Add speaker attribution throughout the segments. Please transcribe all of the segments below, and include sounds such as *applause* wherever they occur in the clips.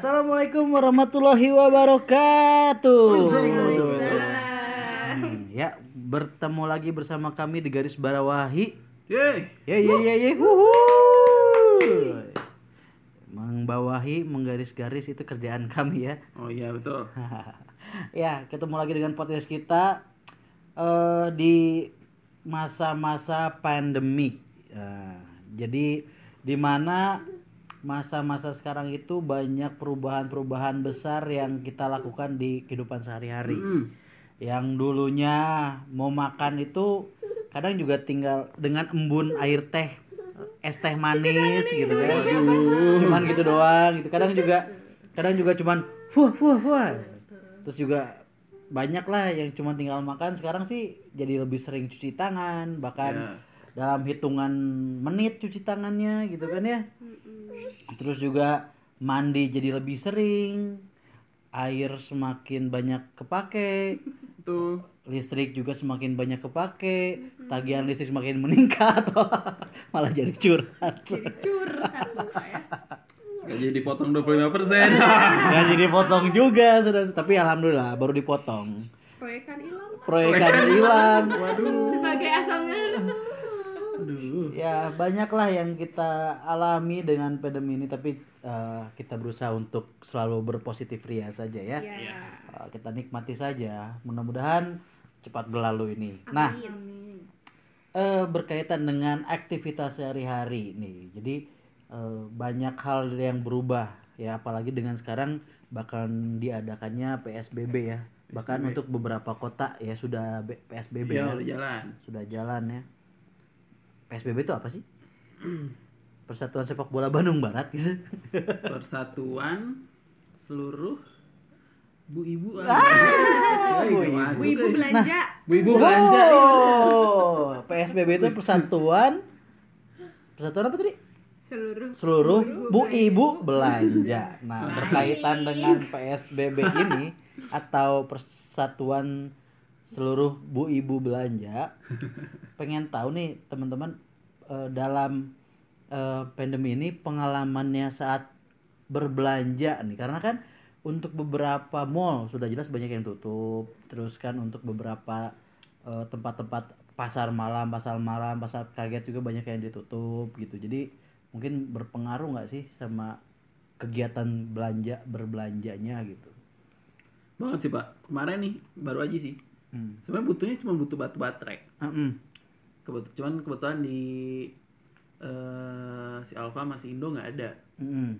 Speaker 1: Assalamualaikum warahmatullahi wabarakatuh. Hmm, ya, bertemu lagi bersama kami di garis bawahi.
Speaker 2: Yeay.
Speaker 1: Ya ya ya ya. Wuhu. Membawahi, menggaris-garis itu kerjaan kami ya.
Speaker 2: Oh iya betul. *laughs*
Speaker 1: ya, ketemu lagi dengan podcast kita eh, di masa-masa pandemi. Eh, jadi di mana masa-masa sekarang itu banyak perubahan-perubahan besar yang kita lakukan di kehidupan sehari-hari.
Speaker 2: Mm.
Speaker 1: Yang dulunya mau makan itu kadang juga tinggal dengan embun air teh, es teh manis gitu kan. Cuman gitu doang gitu. Kadang juga kadang juga cuman wah wah wah. Terus juga banyak lah yang cuma tinggal makan sekarang sih jadi lebih sering cuci tangan bahkan
Speaker 2: Ya.
Speaker 1: dalam hitungan menit cuci tangannya gitu kan ya terus juga mandi jadi lebih sering air semakin banyak kepake
Speaker 2: Tuh.
Speaker 1: listrik juga semakin banyak kepake tagihan listrik semakin meningkat. *laughs* Malah jadi curhat.
Speaker 3: Curhat lupa ya.
Speaker 2: Gak jadi potong 25 persen.
Speaker 1: nggak jadi potong *laughs* juga sudah. Tapi alhamdulillah baru dipotong.
Speaker 3: Proyekan hilang
Speaker 1: proyekan hilang. Waduh.
Speaker 3: Sebagai asangan
Speaker 2: Aduh.
Speaker 1: ya banyaklah yang kita alami dengan pandemi ini tapi eh, kita berusaha untuk selalu berpositif ria saja ya.
Speaker 3: Ya
Speaker 1: Eh, kita nikmati saja. Mudah-mudahan cepat berlalu ini. Nah
Speaker 3: Amin.
Speaker 1: eh, berkaitan dengan aktivitas sehari-hari nih jadi eh, banyak hal yang berubah ya apalagi dengan sekarang bakal diadakannya PSBB ya. Bahkan untuk beberapa kota ya sudah B- PSBB
Speaker 2: Ya
Speaker 1: ya.
Speaker 2: udah jalan.
Speaker 1: sudah jalan ya PSBB itu apa sih? *clears throat* Persatuan Sepak Bola Bandung Barat gitu. *laughs*
Speaker 2: Persatuan seluruh bu ibu
Speaker 1: Ah,
Speaker 2: bu
Speaker 1: bu
Speaker 3: Bu ibu belanja.
Speaker 2: Bu ibu belanja.
Speaker 1: Oh, PSBB itu persatuan. Persatuan apa tadi?
Speaker 3: seluruh
Speaker 1: Seluruh bu ibu belanja. Nah, berkaitan dengan PSBB ini atau persatuan seluruh bu ibu belanja, *laughs* pengen tahu nih teman-teman eh, dalam eh, pandemi ini pengalamannya saat berbelanja nih karena kan untuk beberapa mall sudah jelas banyak yang tutup terus kan untuk beberapa eh, tempat-tempat pasar malam pasar malam pasar kaget juga banyak yang ditutup gitu jadi mungkin berpengaruh nggak sih sama kegiatan belanja berbelanjanya gitu
Speaker 2: Banget sih pak. Kemarin nih baru aja sih.
Speaker 1: Hmm.
Speaker 2: Sebenarnya butuhnya cuma butuh batu baterai.
Speaker 1: Mm-mm.
Speaker 2: Kebet cuman kebetulan di eh, si Alfa masih Indo nggak ada.
Speaker 1: Mm-mm.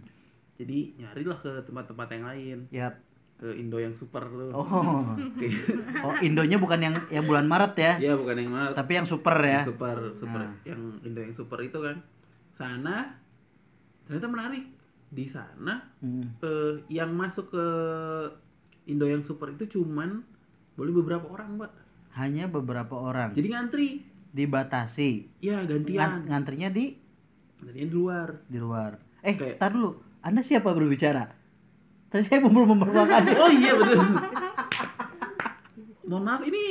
Speaker 2: Jadi nyarilah ke tempat-tempat yang lain.
Speaker 1: Yap.
Speaker 2: Ke Indo yang super tuh.
Speaker 1: oh *laughs* oh Indonya bukan yang yang bulan Maret ya
Speaker 2: Iya bukan yang mana
Speaker 1: tapi yang super ya
Speaker 2: Yang super super
Speaker 1: Nah.
Speaker 2: yang Indo yang super itu kan sana ternyata menarik di sana
Speaker 1: Hmm.
Speaker 2: eh, yang masuk ke Indo yang super itu cuman boleh beberapa orang mbak
Speaker 1: hanya beberapa orang.
Speaker 2: Jadi ngantri.
Speaker 1: Dibatasi.
Speaker 2: Ya
Speaker 1: Ngan-
Speaker 2: gantian
Speaker 1: ngantrinya di?
Speaker 2: Ngantrinya di luar.
Speaker 1: Di luar. Eh
Speaker 2: Kayak-
Speaker 1: tar dulu. Anda siapa berbicara? Tadi saya belum memperkenalkan *laughs*
Speaker 2: oh iya betul. Mohon maaf ini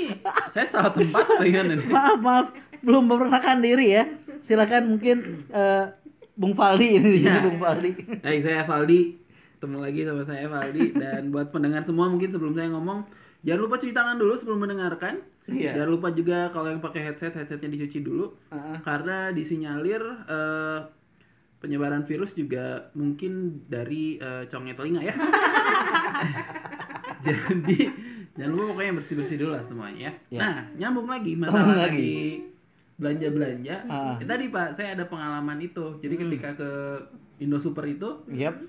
Speaker 2: saya salah tempat ini
Speaker 1: maaf maaf. Belum memperkenalkan diri ya. Silakan mungkin eh, Bung Faldi ini
Speaker 2: Iya.
Speaker 1: Bung Faldi.
Speaker 2: Baik, saya Valdi. Ketemu lagi sama saya Valdi dan buat pendengar semua mungkin sebelum saya ngomong jangan lupa cuci tangan dulu sebelum mendengarkan.
Speaker 1: Iya.
Speaker 2: Jangan lupa juga kalau yang pakai headset headsetnya dicuci dulu
Speaker 1: Heeh.
Speaker 2: karena disinyalir eh, penyebaran virus juga mungkin dari eh, congnya telinga ya. *laughs* Jadi jangan lupa pokoknya bersih-bersih dulu lah semuanya ya.
Speaker 1: Ya.
Speaker 2: Nah, nyambung lagi masalah
Speaker 1: lagi.
Speaker 2: belanja-belanja.
Speaker 1: Ah.
Speaker 2: Ya, tadi Pak, saya ada pengalaman itu. Jadi
Speaker 1: Hmm.
Speaker 2: ketika ke Indo Super itu
Speaker 1: Yap.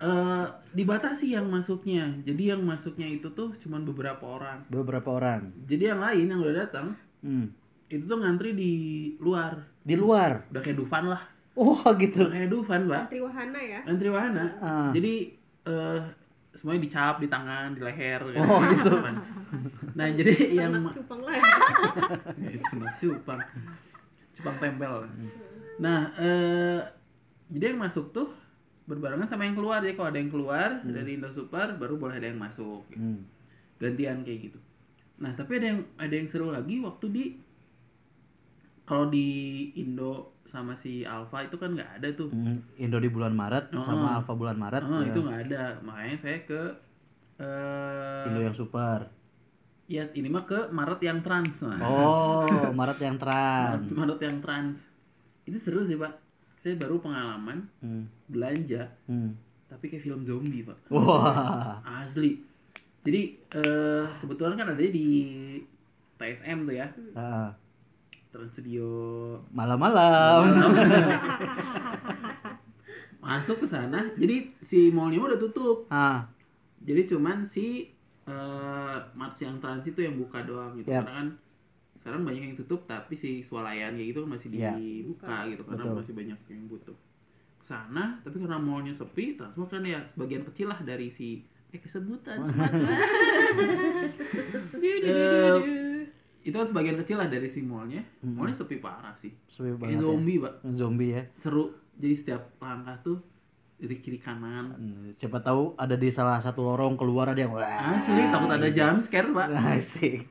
Speaker 2: Eh dibatasi yang masuknya. Jadi yang masuknya itu tuh cuman beberapa orang.
Speaker 1: beberapa orang
Speaker 2: Jadi yang lain yang udah datang
Speaker 1: Hmm.
Speaker 2: itu tuh ngantri di luar.
Speaker 1: di luar
Speaker 2: Udah kayak Dufan lah.
Speaker 1: oh *laughs* gitu
Speaker 2: Udah kayak Dufan, Pak.
Speaker 3: antri wahana ya
Speaker 2: Antri wahana.
Speaker 1: Ah.
Speaker 2: Jadi eh semuanya dicap di tangan, di leher kan.
Speaker 1: Oh, gitu. *laughs*
Speaker 2: Nah, jadi yang
Speaker 3: cupang *laughs*
Speaker 2: mah cupang cupang tempel nah eh, jadi yang masuk tuh berbarengan sama yang keluar ya kalau ada yang keluar dari Indo Super baru boleh ada yang masuk gitu.
Speaker 1: Hmm.
Speaker 2: gantian kayak gitu nah tapi ada yang ada yang seru lagi waktu di kalau di Indo sama si Alfa itu kan nggak ada tuh
Speaker 1: Hmm, Indo di bulan Maret
Speaker 2: Oh.
Speaker 1: sama Alfa bulan Maret.
Speaker 2: Oh,
Speaker 1: ya.
Speaker 2: itu nggak ada makanya saya ke eh
Speaker 1: Indo yang super.
Speaker 2: ya ini mah ke Maret yang trans nah.
Speaker 1: Oh, *laughs* Maret yang trans.
Speaker 2: Maret, Maret yang trans itu seru sih pak saya baru pengalaman
Speaker 1: Hmm.
Speaker 2: belanja
Speaker 1: Hmm.
Speaker 2: tapi kayak film zombie pak
Speaker 1: Wah.
Speaker 2: asli jadi eh, kebetulan kan ada di TSM tuh ya
Speaker 1: Ah,
Speaker 2: Trans Studio
Speaker 1: Malam-malam. *laughs*
Speaker 2: masuk ke sana jadi si mallnya udah tutup
Speaker 1: Ah,
Speaker 2: jadi cuman si Mars yang trans itu yang buka doang gitu
Speaker 1: Yap.
Speaker 2: karena kan sekarang banyak yang tutup tapi si swalayan kayak gitu masih
Speaker 1: Iya.
Speaker 2: dibuka gitu karena
Speaker 1: Betul.
Speaker 2: masih banyak yang butuh sana tapi karena mallnya sepi transport kan ya sebagian kecil lah dari si eh kesebutan *laughs* *laughs*
Speaker 3: duh.
Speaker 2: itu kan sebagian kecil lah dari si mallnya
Speaker 1: Mhm.
Speaker 2: mallnya sepi parah sih
Speaker 1: sepi
Speaker 2: kayak
Speaker 1: banget ya.
Speaker 2: zombie pak
Speaker 1: Zombie ya.
Speaker 2: seru jadi setiap langkah tuh dari kiri kanan
Speaker 1: Hmm, Siapa tahu ada di salah satu lorong keluar ada yang wah.
Speaker 2: asli takut ada jump scare pak *laughs*
Speaker 1: Asik.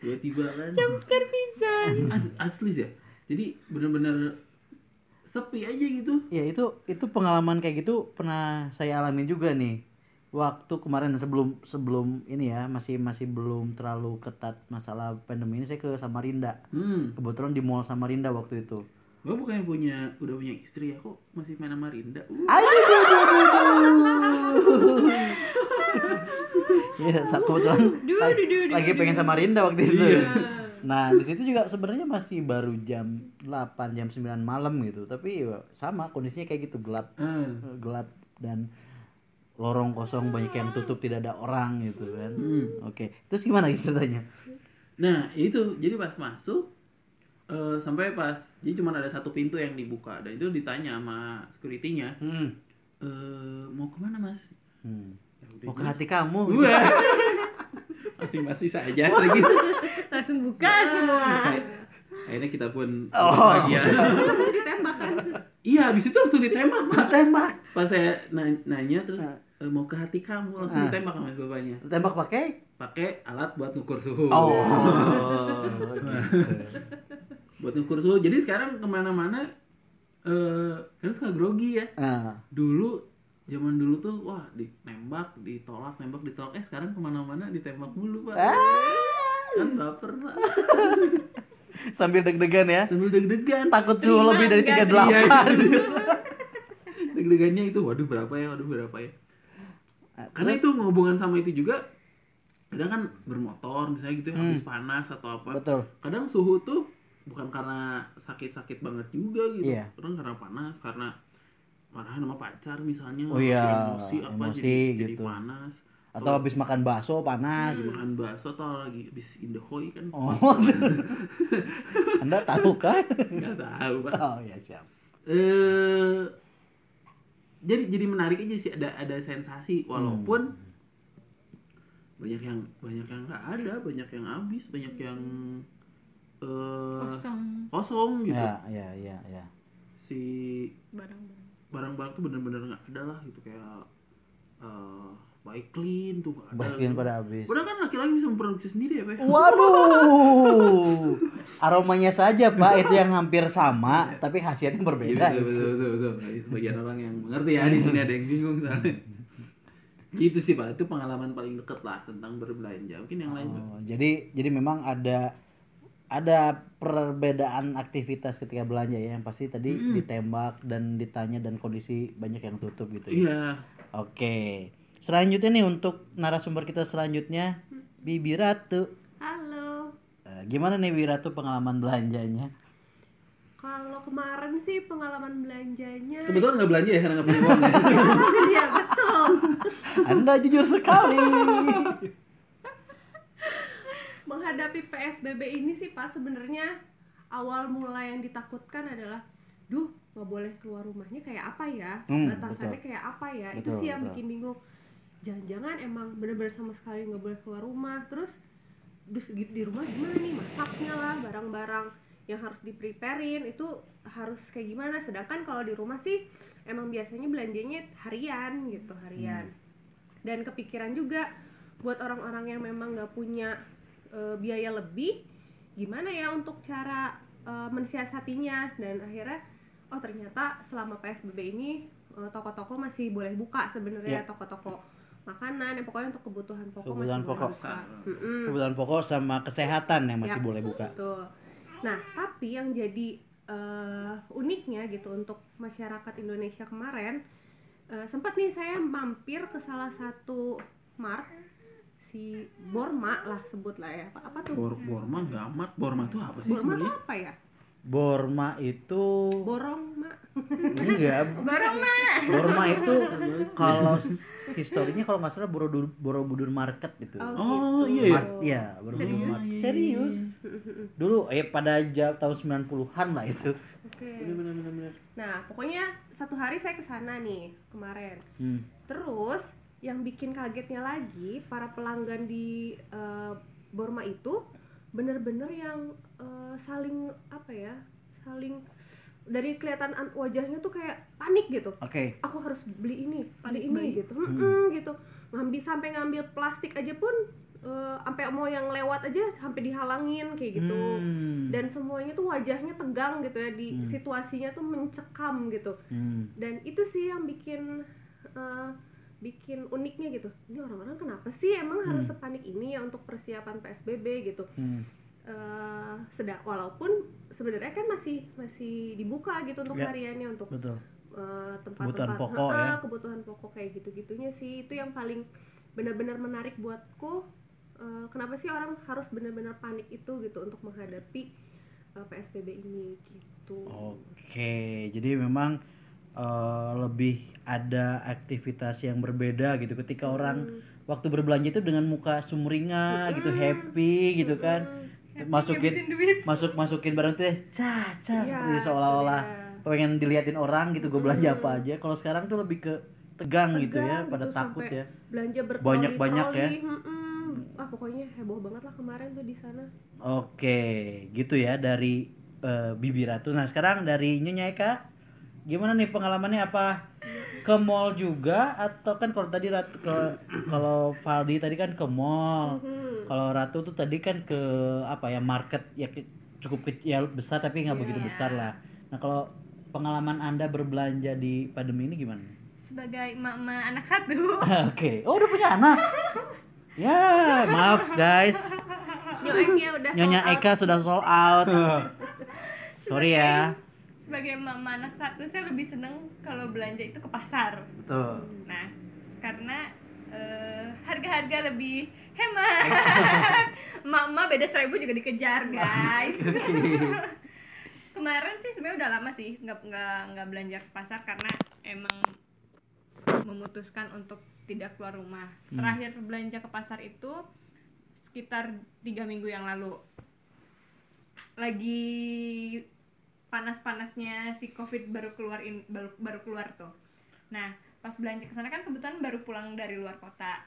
Speaker 2: Tiba-tiba kan
Speaker 3: Jumpscare pisan. *laughs*
Speaker 2: As- asli sih ya jadi bener-bener sepi aja gitu
Speaker 1: Ya itu itu pengalaman kayak gitu pernah saya alamin juga nih. Waktu kemarin sebelum sebelum ini ya masih masih belum terlalu ketat masalah pandemi ini saya ke Samarinda.
Speaker 2: hmm
Speaker 1: Kebetulan di Mall Samarinda waktu itu.
Speaker 2: Gue bukannya punya udah punya istri ya kok masih main sama Rinda uh.
Speaker 1: Aduh, aduh, aduh, aduh. Iya, sa- kebetulan lagi, lagi pengen sama Rinda waktu itu.
Speaker 2: Iya.
Speaker 1: Nah, di situ juga sebenarnya masih baru jam 8, jam 9 malam gitu. Tapi ya sama kondisinya kayak gitu, gelap
Speaker 2: Ah.
Speaker 1: gelap dan lorong kosong banyak yang tutup tidak ada orang gitu kan.
Speaker 2: Hmm.
Speaker 1: Oke. Terus gimana ceritanya?
Speaker 2: nah itu jadi pas masuk eh, sampai pas jadi cuma ada satu pintu yang dibuka dan itu ditanya sama securitynya
Speaker 1: Hmm.
Speaker 2: eh mau ke mana mas
Speaker 1: Hmm.
Speaker 2: Ya
Speaker 1: Mau ke hati kamu. *laughs*
Speaker 2: Wah. masing-masing saja gitu
Speaker 3: Langsung buka semua.
Speaker 2: Saya- akhirnya kita pun
Speaker 1: Oh.
Speaker 2: bahagia *laughs*
Speaker 3: Langsung ditembak kan.
Speaker 2: iya habis itu langsung ditembak pak
Speaker 1: Tembak.
Speaker 2: pas saya na- nanya terus
Speaker 1: Ah.
Speaker 2: "Eh, mau ke hati kamu langsung
Speaker 1: Ah.
Speaker 2: ditembak sama mas bapaknya
Speaker 1: Tembak pakai?
Speaker 2: pakai alat buat ngukur suhu
Speaker 1: Oh. *laughs* gitu.
Speaker 2: Buat ngukur suhu. Jadi sekarang ke mana-mana eh kan suka grogi ya.
Speaker 1: Nah,
Speaker 2: dulu zaman dulu tuh wah ditembak ditolak nembak ditolak. Eh sekarang ke mana-mana ditembak mulu pak.
Speaker 1: Ah.
Speaker 2: kan baper pak. *laughs*
Speaker 1: Sambil deg-degan ya.
Speaker 2: sambil deg-degan.
Speaker 1: Takut suhu lebih dari
Speaker 3: Terima
Speaker 1: 38.
Speaker 2: Iya, *laughs* deg-degannya itu waduh berapa ya waduh berapa ya.
Speaker 1: Nah,
Speaker 2: karena itu hubungan sama itu juga kadang kan bermotor misalnya gitu ya
Speaker 1: Hmm.
Speaker 2: habis panas atau apa.
Speaker 1: Betul.
Speaker 2: kadang suhu tuh bukan karena sakit-sakit banget juga gitu
Speaker 1: Iya.
Speaker 2: kadang karena panas karena marahan sama pacar misalnya
Speaker 1: Oh iya,
Speaker 2: emosi apa
Speaker 1: emosi
Speaker 2: jadi, jadi
Speaker 1: gitu.
Speaker 2: panas
Speaker 1: Atau habis makan bakso panas.
Speaker 2: habis makan bakso atau lagi habis indahoy kan
Speaker 1: Oh. *laughs* Anda tahu kan?
Speaker 2: nggak tahu pak
Speaker 1: Oh ya siap.
Speaker 2: eh jadi jadi menarik aja sih ada ada sensasi walaupun banyak yang banyak yang nggak ada banyak yang habis banyak yang eh
Speaker 3: Kosong
Speaker 2: kosong gitu
Speaker 1: Ya, ya, ya, ya.
Speaker 2: si
Speaker 3: barang-barang.
Speaker 2: barang-barang tuh bener-bener nggak ada lah gitu kayak eh baik clean tuh nggak ada
Speaker 1: Bagian
Speaker 2: gitu.
Speaker 1: pada habis.
Speaker 2: Padahal kan laki-laki bisa memproduksi sendiri ya pak
Speaker 1: Waduh. *laughs* Aromanya saja, Pak, itu yang hampir sama, tapi khasiatnya
Speaker 2: Iya,
Speaker 1: berbeda.
Speaker 2: betul, betul, betul, betul. Jadi sebagian orang yang mengerti ya di sini ada yang bingung soalnya. Gitu sih pak, itu pengalaman paling deket lah tentang berbelanja. Mungkin yang lain Pak.
Speaker 1: Oh, jadi jadi memang ada ada perbedaan aktivitas ketika belanja ya yang pasti tadi ditembak dan ditanya dan kondisi banyak yang tutup gitu ya.
Speaker 2: Iya.
Speaker 1: Oke. Selanjutnya nih untuk narasumber kita selanjutnya Bibi Ratu.
Speaker 3: Halo.
Speaker 1: Eh, gimana nih Bibi Ratu pengalaman belanjanya?
Speaker 3: Kalau kemarin sih pengalaman belanjanya
Speaker 2: Kebetulan nggak belanja ya karena nggak punya uang ya. *laughs*
Speaker 3: Iya betul.
Speaker 1: Anda jujur sekali. *laughs*
Speaker 3: Menghadapi PSBB ini sih Pak sebenarnya awal mula yang ditakutkan adalah duh nggak boleh keluar rumahnya kayak apa ya?
Speaker 1: Hmm,
Speaker 3: batasannya
Speaker 1: betul.
Speaker 3: kayak apa ya? Itu
Speaker 1: Betul,
Speaker 3: sih yang
Speaker 1: betul.
Speaker 3: bikin bingung. Jangan-jangan emang bener-bener sama sekali nggak boleh keluar rumah. Terus di, rumah gimana nih? Masaknya lah barang-barang yang harus dipreparein itu harus kayak gimana? Sedangkan kalau di rumah sih emang biasanya belanjanya harian gitu harian. Dan kepikiran juga buat orang-orang yang memang nggak punya e, biaya lebih gimana ya untuk cara eh, mensiasatinya dan akhirnya oh ternyata selama PSBB ini eh, toko-toko masih boleh buka sebenarnya
Speaker 1: Iya.
Speaker 3: toko-toko makanan ya pokoknya untuk kebutuhan pokok
Speaker 1: Kebutuhan
Speaker 3: masih boleh
Speaker 1: pokok.
Speaker 3: buka. Mm-mm.
Speaker 1: Kebutuhan pokok sama kesehatan yang masih
Speaker 3: Ya.
Speaker 1: boleh buka.
Speaker 3: Betul. Nah, tapi yang jadi eh, uniknya gitu untuk masyarakat Indonesia kemarin eh, sempat nih saya mampir ke salah satu mart si Borma lah sebut lah ya. Apa, apa tuh?
Speaker 2: Bor Borma nggak amat. Borma tuh apa sih
Speaker 3: Borma tuh
Speaker 2: sebenarnya?
Speaker 3: apa ya?
Speaker 1: Borma itu
Speaker 3: Borong, Mak.
Speaker 1: enggak.
Speaker 3: Borong, Mak.
Speaker 1: Borma itu kalau historinya kalau nggak salah Borobudur, Borobudur Market gitu.
Speaker 2: Oh,
Speaker 3: gitu.
Speaker 2: iya ya?
Speaker 1: Mart, ya, Borobudur
Speaker 3: Serius?
Speaker 1: Market. Serius. Dulu eh pada jam tahun 90-an lah itu.
Speaker 3: Oke.
Speaker 2: Bener-bener.
Speaker 3: Nah, pokoknya satu hari saya ke sana nih kemarin.
Speaker 1: Hmm.
Speaker 3: Terus yang bikin kagetnya lagi para pelanggan di eh, Borma itu bener-bener yang eh, saling apa ya saling dari kelihatan an- wajahnya tuh kayak panik gitu.
Speaker 1: Oke.
Speaker 3: Aku harus beli ini,
Speaker 4: Panik
Speaker 3: beli ini
Speaker 4: beli.
Speaker 3: gitu, Mm-mm, gitu. Ngambil sampai ngambil plastik aja pun eh, sampai mau yang lewat aja sampai dihalangin kayak gitu.
Speaker 1: Hmm.
Speaker 3: Dan semuanya tuh wajahnya tegang gitu ya di
Speaker 1: Hmm.
Speaker 3: situasinya tuh mencekam gitu
Speaker 1: Hmm.
Speaker 3: dan itu sih yang bikin bikin uniknya gitu ini orang-orang kenapa sih emang harus
Speaker 1: Hmm.
Speaker 3: sepanik ini ya untuk persiapan PSBB gitu
Speaker 1: Hmm.
Speaker 3: Sedang walaupun sebenarnya kan masih masih dibuka gitu untuk
Speaker 1: Ya.
Speaker 3: hariannya untuk eh, tempat-tempat
Speaker 1: Kebutuhan pokok ya.
Speaker 3: kebutuhan pokok kayak gitu-gitunya sih itu yang paling benar-benar menarik buatku Eh, kenapa sih orang harus benar-benar panik itu gitu untuk menghadapi eh, PSBB ini gitu
Speaker 1: Oke, jadi memang eh, lebih ada aktivitas yang berbeda gitu ketika orang waktu berbelanja itu dengan muka sumringah gitu, happy gitu kan. Masukin
Speaker 4: ngabisin duit.
Speaker 1: masuk masukin barang tuh caca
Speaker 3: Iya,
Speaker 1: seperti seolah-olah
Speaker 3: iya.
Speaker 1: pengen diliatin orang gitu gue belanja apa aja. Kalau sekarang tuh lebih ke tegang, gitu ya,
Speaker 3: Tegang
Speaker 1: pada
Speaker 3: gitu,
Speaker 1: takut ya.
Speaker 3: belanja bertroli
Speaker 1: Banyak-banyak ya.
Speaker 3: ah pokoknya heboh banget lah kemarin tuh di sana
Speaker 1: Oke, gitu ya dari eh, Bibi Ratu. Nah, sekarang dari Nyonya Eka, gimana nih pengalamannya apa? Ke mall juga atau kan kalau tadi Ratu ke kalau Valdi tadi kan ke mall.
Speaker 3: Hmm.
Speaker 1: Kalau Ratu tuh tadi kan ke apa ya market ya cukup kecil besar tapi nggak begitu
Speaker 4: Iya.
Speaker 1: besar lah. Nah, kalau pengalaman Anda berbelanja di pandemi ini gimana?
Speaker 4: Sebagai emak-emak anak satu. *laughs*
Speaker 1: Oke. Oh, udah punya anak. *laughs* Ya, maaf guys.
Speaker 3: Udah
Speaker 1: Nyonya
Speaker 3: out.
Speaker 1: Eka sudah sold out. *laughs* Sorry ya.
Speaker 4: Sebagai emak-emak anak satu, saya lebih seneng kalau belanja itu ke pasar.
Speaker 1: Betul.
Speaker 4: Nah, karena eh, harga-harga lebih hemat. *laughs* Emak-emak beda seribu juga dikejar, guys. *laughs* Kemarin sih sebenarnya udah lama sih nggak nggak nggak belanja ke pasar karena emang memutuskan untuk tidak keluar rumah.
Speaker 1: Hmm.
Speaker 4: Terakhir belanja ke pasar itu sekitar tiga minggu yang lalu. Lagi panas-panasnya si covid baru keluar in- baru, baru keluar tuh. Nah pas belanja ke sana kan kebetulan baru pulang dari luar kota.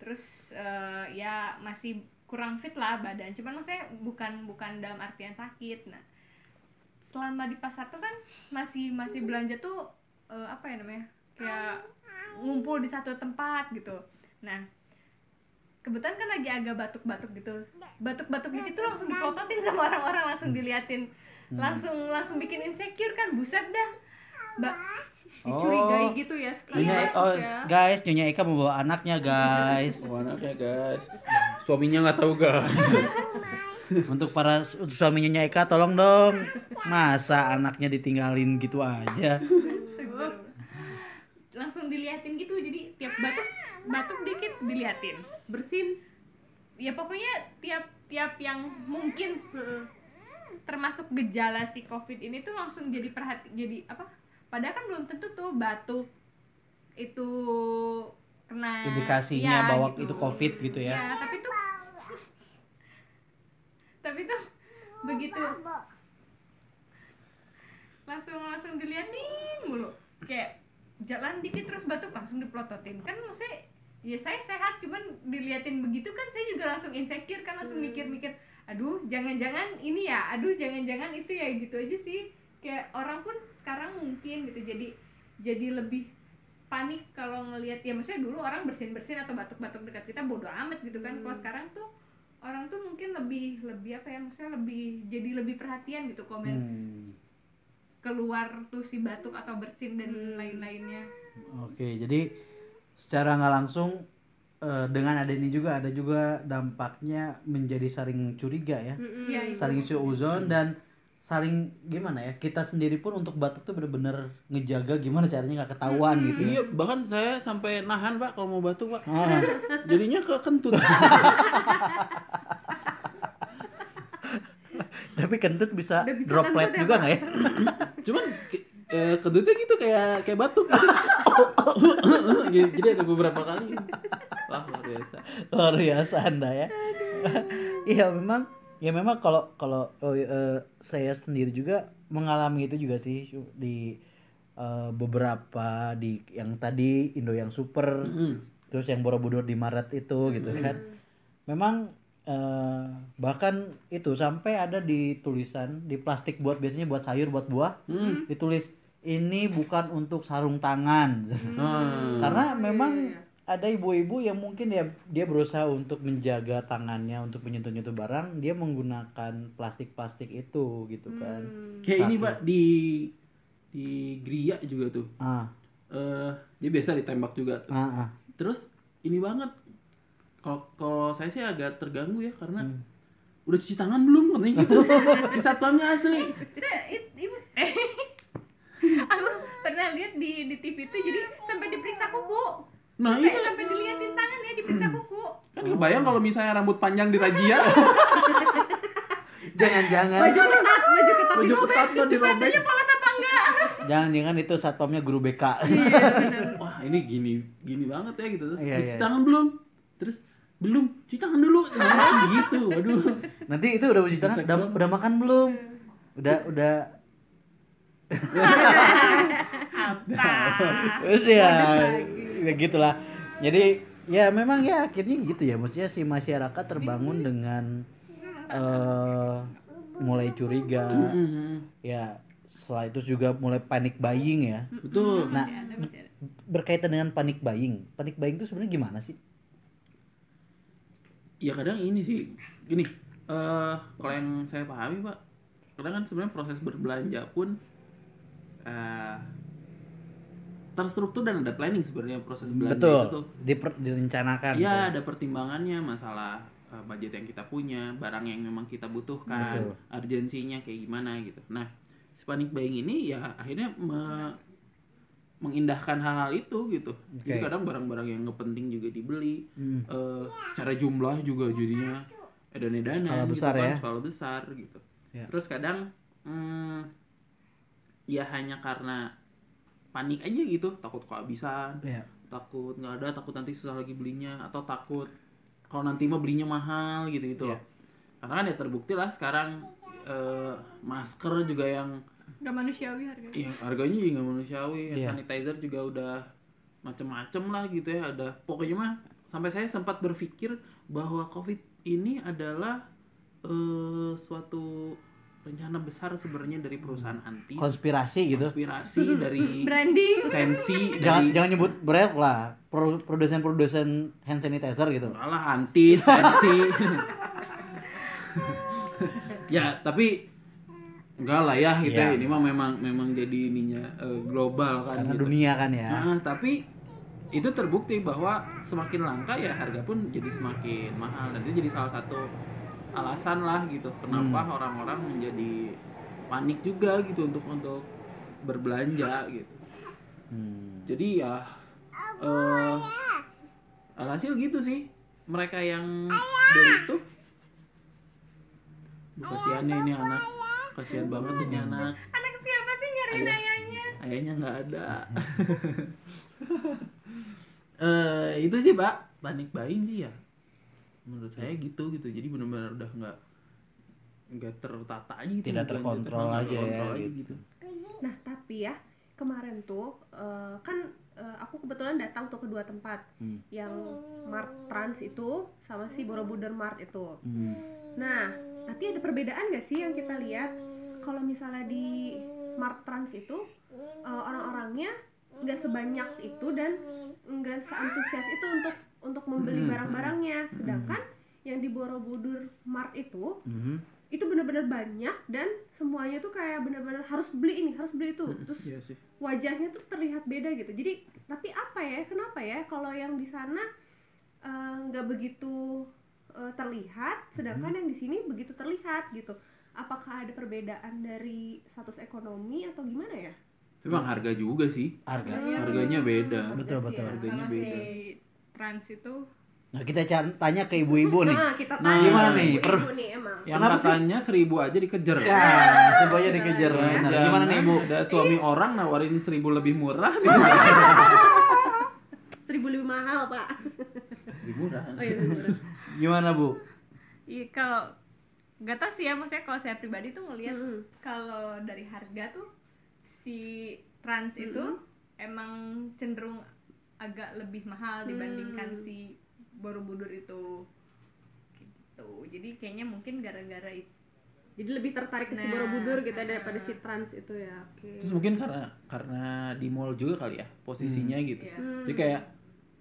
Speaker 4: Terus eh, ya masih kurang fit lah badan. Cuman maksudnya bukan bukan dalam artian sakit. Nah selama di pasar tuh kan masih masih belanja tuh eh, apa ya namanya kayak ngumpul di satu tempat gitu. Nah kebetulan kan lagi agak batuk-batuk gitu batuk-batuk dikit tuh langsung dipototin sama orang-orang langsung diliatin langsung langsung bikin insecure kan buset dah Ba-
Speaker 3: dicurigai gitu ya sekali
Speaker 1: Nyonya,
Speaker 3: batuk
Speaker 1: oh
Speaker 3: ya
Speaker 1: guys, Nyonya Eka membawa anaknya guys.
Speaker 2: Oh anaknya guys. Suaminya nggak tahu guys.
Speaker 1: Untuk para su- suami Nyonya Eka tolong dong. Masa anaknya ditinggalin gitu aja?
Speaker 4: langsung diliatin gitu jadi tiap batuk batuk dikit diliatin
Speaker 3: bersin
Speaker 4: ya pokoknya tiap tiap yang mungkin
Speaker 3: Heeh.
Speaker 4: Termasuk gejala si covid ini tuh langsung jadi perhati jadi apa? Padahal kan belum tentu tuh batuk itu kena
Speaker 1: Indikasinya
Speaker 4: ya,
Speaker 1: bahwa
Speaker 4: gitu.
Speaker 1: itu COVID gitu ya.
Speaker 4: Ya, tapi tuh *laughs* tapi tuh begitu. Langsung langsung diliatin mulu. Kayak jalan dikit terus batuk langsung diplototin. Kan maksudnya ya saya sehat cuman diliatin begitu kan saya juga langsung insecure kan langsung mikir-mikir aduh jangan-jangan ini ya aduh jangan-jangan itu ya gitu aja sih. Kayak orang pun sekarang mungkin gitu jadi jadi lebih panik kalau ngelihat ya maksudnya dulu orang bersin-bersin atau batuk-batuk dekat kita bodo amat gitu kan. Kalau sekarang tuh orang tuh mungkin lebih lebih apa ya maksudnya lebih jadi lebih perhatian gitu komen
Speaker 1: Hmm.
Speaker 4: keluar tuh si batuk atau bersin dan lain-lainnya.
Speaker 1: Oke, jadi secara nggak langsung eh, dengan ada ini juga ada juga dampaknya menjadi saling curiga ya,
Speaker 3: Mm-mm.
Speaker 4: Iya, itu.
Speaker 1: saling suuzon dan saling gimana ya kita sendiri pun untuk batuk tuh bener-bener ngejaga gimana caranya nggak ketahuan gitu ya.
Speaker 2: Iya, bahkan saya sampai nahan pak kalau mau batuk pak.
Speaker 1: Ah, *laughs*
Speaker 2: Jadinya ke kentut. *laughs*
Speaker 1: tapi kentut bisa,
Speaker 3: bisa
Speaker 1: droplet
Speaker 3: kentut ya,
Speaker 1: juga nggak ya? *laughs*
Speaker 2: Cuman ke- eh, kentutnya gitu kayak kayak batuk. Gitu. Jadi ada beberapa kali. Biasa. *laughs*
Speaker 1: Luar biasa anda ya. Iya memang ya memang kalau kalau oh, eh, saya sendiri juga mengalami itu juga sih di eh, beberapa di yang tadi Indo yang super
Speaker 2: Mm.
Speaker 1: terus yang Borobudur di Maret itu gitu kan. Memang eh, bahkan itu sampai ada di tulisan di plastik buat biasanya buat sayur buat buah
Speaker 2: Hmm.
Speaker 1: ditulis ini bukan untuk sarung tangan.
Speaker 2: Ah. *laughs*
Speaker 1: Karena memang
Speaker 3: iya,
Speaker 1: ada ibu-ibu yang mungkin ya dia berusaha untuk menjaga tangannya untuk menyentuh-nyentuh barang, dia menggunakan plastik-plastik itu gitu kan.
Speaker 3: Hmm.
Speaker 2: Kayak ini pak di di Gria juga tuh.
Speaker 1: Ah,
Speaker 2: Eh dia biasa ditembak juga tuh.
Speaker 1: ah, ah.
Speaker 2: Terus ini banget. Kalau kalau saya sih agak terganggu ya karena
Speaker 1: Hmm.
Speaker 2: udah cuci tangan belum katanya gitu. *laughs* si satpamnya asli.
Speaker 4: saya it, ibu *laughs* aku pernah lihat di di TV itu jadi sampai diperiksa kuku
Speaker 2: Nah
Speaker 4: sampai,
Speaker 2: itu
Speaker 4: sampai diliatin tangannya diperiksa kuku.
Speaker 2: Kan kebayang kalau misalnya rambut panjang di razia, *laughs*
Speaker 1: Jangan-jangan.
Speaker 3: Baju ketat baju ketat
Speaker 2: baju ketat dirobek.
Speaker 4: sepatunya polos apa enggak?
Speaker 1: Jangan-jangan itu satpamnya guru BK. *laughs*
Speaker 2: Wah ini gini gini banget ya gitu. Terus
Speaker 1: Iya,
Speaker 2: cuci
Speaker 1: iya.
Speaker 2: tangan belum? Terus belum. Cuci tangan dulu. Nah, gitu? Waduh.
Speaker 1: Nanti itu udah uji tangan, udah, udah makan belum? Udah udah. *laughs* Udah ya, gitulah. Jadi ya memang ya akhirnya gitu ya. Maksudnya si masyarakat terbangun dengan eh mulai curiga. Ya setelah itu juga mulai panic buying ya.
Speaker 2: betul
Speaker 1: Nah, berkaitan dengan panic buying. Panic buying itu sebenarnya gimana sih?
Speaker 2: ya kadang ini sih gini eh kalau yang saya pahami pak kadang kan sebenarnya proses berbelanja pun eh terstruktur dan ada planning sebenarnya proses belanja
Speaker 1: Betul.
Speaker 2: itu tuh
Speaker 1: Diper- direncanakan.
Speaker 2: Iya,
Speaker 1: gitu.
Speaker 2: ada pertimbangannya masalah uh, budget yang kita punya, barang yang memang kita butuhkan,
Speaker 1: Betul.
Speaker 2: urgensinya kayak gimana gitu. Nah, si panic buying ini ya akhirnya me- mengindahkan hal-hal itu gitu. Jadi
Speaker 1: Oke.
Speaker 2: kadang barang-barang yang nggak penting juga dibeli,
Speaker 1: Hmm.
Speaker 2: eh, secara jumlah juga jadinya edan-edanan
Speaker 1: Skala
Speaker 2: gitu
Speaker 1: besar
Speaker 2: kan,
Speaker 1: ya.
Speaker 2: skala besar gitu.
Speaker 1: Ya.
Speaker 2: Terus kadang hmm, ya hanya karena panik aja gitu, takut kehabisan,
Speaker 1: Ya.
Speaker 2: takut nggak ada takut nanti susah lagi belinya atau takut kalau nanti mah belinya mahal gitu gitu
Speaker 1: Iya.
Speaker 2: loh karena kan ya terbukti lah sekarang eh, masker juga yang
Speaker 4: nggak manusiawi harganya
Speaker 2: ya, harganya juga nggak manusiawi
Speaker 1: Iya.
Speaker 2: sanitizer juga udah macem-macem lah gitu ya ada pokoknya mah sampai saya sempat berpikir bahwa covid ini adalah eh, suatu rencana besar sebenarnya dari perusahaan anti
Speaker 1: Konspirasi gitu.
Speaker 2: konspirasi dari *laughs*
Speaker 4: branding
Speaker 2: sensi
Speaker 1: Jangan
Speaker 2: dari
Speaker 1: jangan nyebut brand lah. Pro- Produsen-produsen hand sanitizer gitu.
Speaker 2: Alah anti sensi. *laughs* ya tapi enggak lah ya gitu
Speaker 1: Iya.
Speaker 2: ya. Ini mah memang memang jadi ininya eh, global kan
Speaker 1: Karena
Speaker 2: gitu.
Speaker 1: dunia kan ya.
Speaker 2: Nah, tapi itu terbukti bahwa semakin langka ya harga pun jadi semakin mahal dan itu jadi salah satu alasan lah gitu. Kenapa
Speaker 1: Hmm.
Speaker 2: orang-orang menjadi panik juga gitu untuk untuk berbelanja gitu.
Speaker 1: Hmm.
Speaker 2: Jadi ya eh alhasil gitu sih. Mereka yang beli itu Duh, kasihannya ini anak. Kasihan banget ini anak.
Speaker 4: Anak siapa sih nyariin
Speaker 2: Ayah.
Speaker 4: ayahnya?
Speaker 2: Ayahnya nggak ada. *laughs* Eh itu sih pak. Panik buying sih ya menurut saya gitu gitu jadi benar-benar udah nggak nggak tertata aja gitu
Speaker 1: Tidak terkontrol
Speaker 2: nggak
Speaker 1: aja ya,
Speaker 2: aja
Speaker 1: gitu.
Speaker 3: Nah, tapi ya kemarin tuh eh, kan eh, aku kebetulan datang tuh ke dua tempat
Speaker 1: Hmm.
Speaker 3: yang Mart Trans itu sama si Borobudur Mart itu.
Speaker 1: Hmm.
Speaker 3: Nah, tapi ada perbedaan gak sih yang kita lihat kalau misalnya di Mart Trans itu eh, orang-orangnya nggak sebanyak itu dan nggak seantusias itu untuk untuk membeli
Speaker 2: Hmm.
Speaker 3: barang-barangnya, sedangkan yang di Borobudur Mart itu
Speaker 1: Mhm.
Speaker 3: itu benar-benar banyak dan semuanya tuh kayak benar-benar harus beli ini harus beli itu terus
Speaker 2: Iya sih.
Speaker 3: wajahnya tuh terlihat beda gitu jadi tapi apa ya kenapa ya kalau yang di sana eh, nggak begitu eh, terlihat sedangkan yang di sini begitu terlihat gitu apakah ada perbedaan dari status ekonomi atau gimana ya
Speaker 2: Itu emang harga juga sih.
Speaker 1: harga
Speaker 2: Harganya
Speaker 3: bener.
Speaker 2: beda.
Speaker 1: Betul,
Speaker 3: sih
Speaker 1: betul.
Speaker 3: ya.
Speaker 2: Harganya beda.
Speaker 4: Trans itu
Speaker 1: nah kita tanya ke ibu-ibu nih
Speaker 3: Nah, kita
Speaker 2: Nah,
Speaker 3: tanya
Speaker 1: gimana
Speaker 3: ke
Speaker 1: nih?
Speaker 3: ibu-ibu
Speaker 1: Per-
Speaker 3: nih emang
Speaker 2: Yang
Speaker 1: Kenapa sih?
Speaker 2: seribu aja dikejar.
Speaker 1: ya *laughs* coba aja dikejar
Speaker 3: Iya.
Speaker 1: benar.
Speaker 2: Jangan
Speaker 1: gimana nih ibu
Speaker 2: Ada suami orang nawarin seribu lebih murah. *laughs*
Speaker 3: seribu lebih mahal pak
Speaker 2: lebih murah.
Speaker 3: oh iya bener.
Speaker 1: gimana bu
Speaker 4: iya kalau nggak tahu sih ya maksudnya kalau saya pribadi tuh ngelihat
Speaker 3: Mm-mm.
Speaker 4: kalau dari harga tuh si trans itu emang cenderung agak lebih mahal dibandingkan
Speaker 3: Hmm.
Speaker 4: si Borobudur itu gitu jadi kayaknya mungkin gara-gara itu
Speaker 3: jadi lebih tertarik ke si
Speaker 4: Nah,
Speaker 3: Borobudur gitu
Speaker 4: ah.
Speaker 3: daripada si trans itu ya oke
Speaker 2: Terus mungkin karena karena di mall juga kali ya posisinya gitu.
Speaker 4: ya
Speaker 3: Hmm.
Speaker 2: Jadi kayak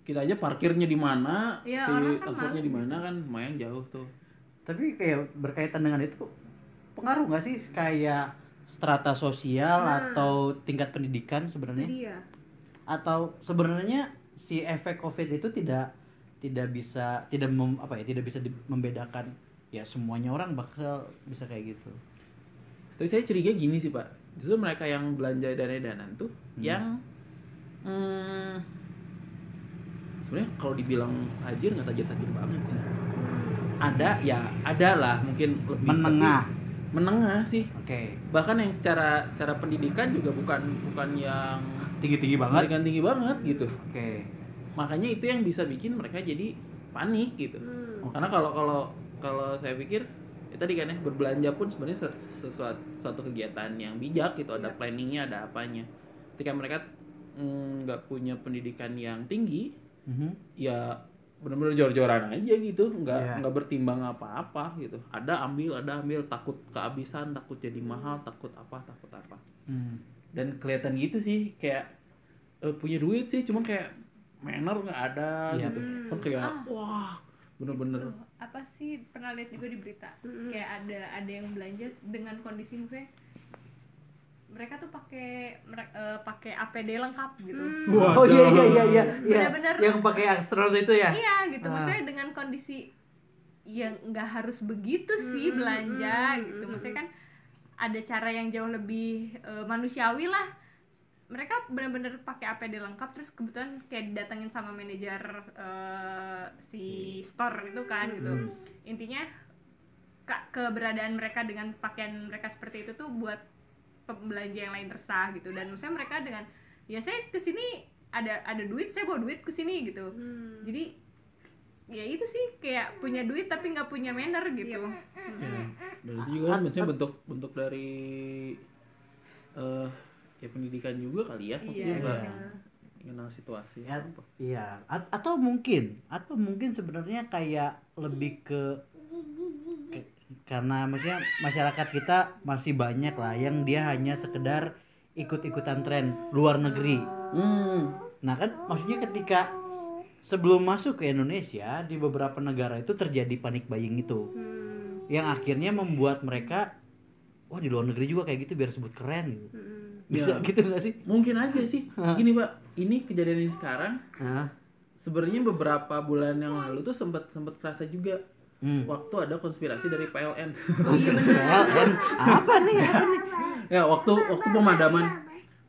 Speaker 2: kita aja parkirnya di mana,
Speaker 4: Iya,
Speaker 2: si
Speaker 4: kan
Speaker 2: transportnya
Speaker 4: males
Speaker 2: di mana kan lumayan jauh tuh.
Speaker 1: tapi kayak berkaitan dengan itu pengaruh nggak sih kayak strata sosial
Speaker 3: Nah.
Speaker 1: atau tingkat pendidikan sebenarnya atau sebenarnya si efek covid itu tidak tidak bisa tidak mem- apa ya tidak bisa di- membedakan ya semuanya orang bakal bisa kayak gitu.
Speaker 2: Tapi saya curiga gini sih pak, justru mereka yang belanja dana-danan tuh yang hmm, sebenarnya kalau dibilang tajir nggak tajir-tajir banget sih. Ada ya, ada lah mungkin lebih
Speaker 1: menengah.
Speaker 2: Tapi menengah sih.
Speaker 1: oke.
Speaker 2: Bahkan yang secara secara pendidikan juga bukan bukan yang
Speaker 1: tinggi tinggi banget
Speaker 2: pendidikan tinggi banget gitu.
Speaker 1: oke
Speaker 2: Makanya itu yang bisa bikin mereka jadi panik gitu.
Speaker 3: Hmm.
Speaker 2: Karena kalau kalau kalau saya pikir ya tadi kan ya berbelanja pun sebenarnya se- sesuatu suatu kegiatan yang bijak gitu ada
Speaker 3: Iya.
Speaker 2: planningnya ada apanya. Ketika mereka mm, nggak punya pendidikan yang tinggi
Speaker 1: Mhm.
Speaker 2: ya benar-benar jor-joran aja gitu nggak
Speaker 1: Iya.
Speaker 2: nggak bertimbang apa-apa gitu ada ambil ada ambil takut kehabisan takut jadi mahal takut apa takut apa
Speaker 1: Hmm.
Speaker 2: Dan kelihatan gitu sih kayak eh, punya duit sih cuman kayak manner nggak ada
Speaker 1: Iya.
Speaker 2: gitu kan kayak wah bener-bener
Speaker 4: apa sih pernah lihat juga di berita
Speaker 3: Mm-mm.
Speaker 4: kayak ada ada yang belanja dengan kondisi maksudnya mereka tuh pakai eh, pakai APD lengkap gitu
Speaker 3: Hmm.
Speaker 1: oh iya iya iya iya iya
Speaker 4: Bener-bener.
Speaker 1: yang pakai astronot itu ya
Speaker 4: iya gitu
Speaker 1: Ah.
Speaker 4: maksudnya dengan kondisi yang nggak harus begitu sih
Speaker 3: Mm-mm,
Speaker 4: belanja
Speaker 3: mm-mm,
Speaker 4: gitu
Speaker 3: mm-mm.
Speaker 4: maksudnya kan ada cara yang jauh lebih eh, manusiawi lah mereka benar-benar pakai APD lengkap terus kebetulan kayak didatengin sama manajer eh, si store itu kan gitu
Speaker 1: Hmm.
Speaker 4: intinya ka- keberadaan mereka dengan pakaian mereka seperti itu tuh buat pembelanja yang lain resah gitu dan maksudnya mereka dengan ya saya ke sini ada ada duit saya bawa duit ke sini gitu
Speaker 3: Hmm.
Speaker 4: jadi ya itu sih kayak punya duit tapi nggak punya manner gitu.
Speaker 3: Iya.
Speaker 2: Ya, dan itu juga kan maksudnya bentuk bentuk dari eh ya pendidikan juga kali ya maksudnya
Speaker 4: Iya,
Speaker 1: iya.
Speaker 2: kenal situasi.
Speaker 1: Ya,
Speaker 2: apa.
Speaker 1: iya. A- atau mungkin atau mungkin sebenarnya kayak lebih ke, ke- karena maksudnya masyarakat kita masih banyak lah yang dia hanya sekedar ikut-ikutan tren luar negeri.
Speaker 2: Hmm.
Speaker 1: Nah kan maksudnya ketika sebelum masuk ke Indonesia di beberapa negara itu terjadi panik buying itu.
Speaker 3: Hmm.
Speaker 1: yang akhirnya membuat mereka wah di luar negeri juga kayak gitu biar sebut keren. Gitu
Speaker 3: Hmm.
Speaker 1: bisa
Speaker 2: Ya.
Speaker 1: gitu gak sih?
Speaker 2: Mungkin aja sih. Gini pak. Ini kejadian ini sekarang sebenarnya beberapa bulan yang lalu tuh sempat sempat kerasa juga.
Speaker 1: Hmm.
Speaker 2: waktu ada konspirasi dari PLN
Speaker 3: Oh iya benar.
Speaker 1: PLN apa nih? Apa nih
Speaker 2: ya waktu waktu pemadaman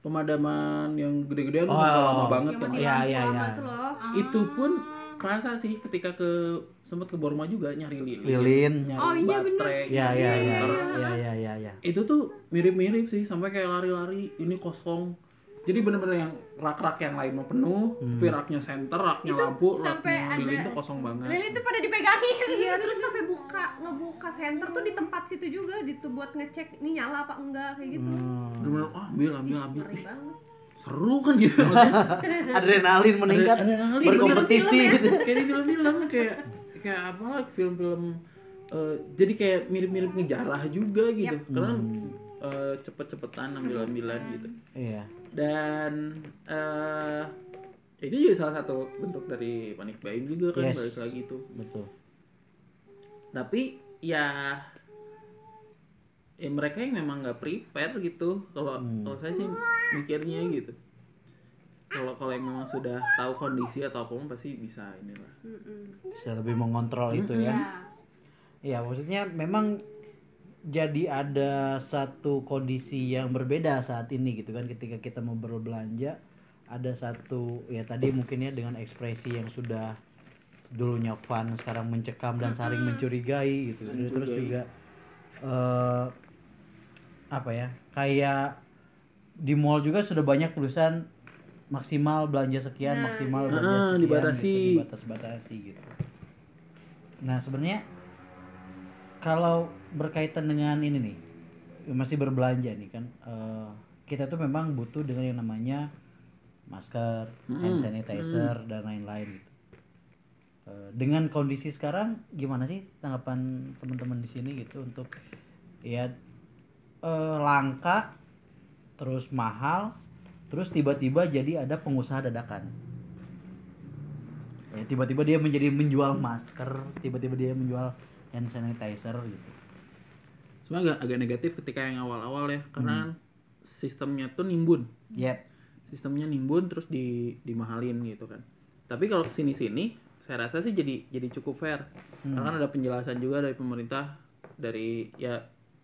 Speaker 2: pemadaman yang gede-gedean
Speaker 1: Oh.
Speaker 2: lama banget
Speaker 3: Yang
Speaker 2: kan
Speaker 3: mati
Speaker 1: Iya, iya, iya.
Speaker 3: itu loh.
Speaker 2: itu pun kerasa sih ketika ke sempat ke Borma juga nyari lilin,
Speaker 1: Lilin.
Speaker 2: nyari
Speaker 4: Oh, iya,
Speaker 2: baterai
Speaker 1: ya
Speaker 2: nyari
Speaker 1: ya ya
Speaker 2: senter.
Speaker 1: ya ya ya ya
Speaker 2: itu tuh mirip-mirip sih sampai kayak lari-lari ini kosong jadi bener-bener yang rak-rak yang lain mau penuh
Speaker 1: Hmm.
Speaker 2: tapi raknya center raknya
Speaker 4: Itu
Speaker 2: lampu
Speaker 4: sampai
Speaker 2: raknya lilin
Speaker 4: ada-
Speaker 2: tuh kosong banget.
Speaker 4: lilin tuh pada dipegangin.
Speaker 3: Iya, terus sampai buka ngebuka center tuh di tempat situ juga gitu buat ngecek ini nyala apa enggak kayak gitu.
Speaker 1: Hmm.
Speaker 2: bener-bener ah ambil ambil ambil. Ih,
Speaker 3: banget.
Speaker 2: seru kan gitu maksudnya. *laughs*
Speaker 1: Adrenalin meningkat
Speaker 2: Ada- adrenalin.
Speaker 1: Berkompetisi
Speaker 3: film-film
Speaker 1: gitu.
Speaker 2: Kayak di film-film kayak kayak apa film-film eh, jadi kayak mirip-mirip ngejarah juga gitu. Karena eh, cepet-cepetan ambil-ambilan gitu.
Speaker 1: Iya
Speaker 2: dan eh itu juga salah satu bentuk dari panic buying juga kan
Speaker 1: Yes.
Speaker 2: balik lagi itu
Speaker 1: betul
Speaker 2: tapi ya ya mereka yang memang nggak prepare gitu kalau
Speaker 1: Hmm.
Speaker 2: kalau saya sih mikirnya gitu kalau kalau yang memang sudah tahu kondisi atau apa pun pasti bisa inilah
Speaker 1: bisa lebih mengontrol itu ya
Speaker 3: Ya.
Speaker 1: Iya, maksudnya memang jadi ada satu kondisi yang berbeda saat ini gitu kan ketika kita mau berbelanja ada satu ya tadi mungkin ya dengan ekspresi yang sudah dulunya fun sekarang mencekam dan saling mencurigai gitu terus
Speaker 2: Mencurigai.
Speaker 1: juga eh apa ya kayak di mall juga sudah banyak tulisan maksimal belanja sekian
Speaker 3: Nah,
Speaker 1: maksimal
Speaker 3: iya.
Speaker 1: belanja
Speaker 2: Ah,
Speaker 1: sekian
Speaker 2: dibatasi.
Speaker 1: gitu, dibatas-batasi gitu nah sebenarnya kalau berkaitan dengan ini nih masih berbelanja nih kan eh, kita tuh memang butuh dengan yang namanya masker, hand sanitizer dan lain-lain gitu. Eh, dengan kondisi sekarang gimana sih tanggapan teman-teman di sini gitu untuk ya eh, langka terus mahal terus tiba-tiba jadi ada pengusaha dadakan? Ya tiba-tiba dia menjadi menjual masker tiba-tiba dia menjual hand sanitizer gitu
Speaker 2: sebenarnya agak, agak negatif ketika yang awal-awal ya karena
Speaker 1: Hmm.
Speaker 2: sistemnya tuh nimbun
Speaker 1: Yep.
Speaker 2: sistemnya nimbun terus di dimahalin gitu kan tapi kalau ke sini sini saya rasa sih jadi jadi cukup fair
Speaker 1: Hmm.
Speaker 2: karena kan ada penjelasan juga dari pemerintah dari ya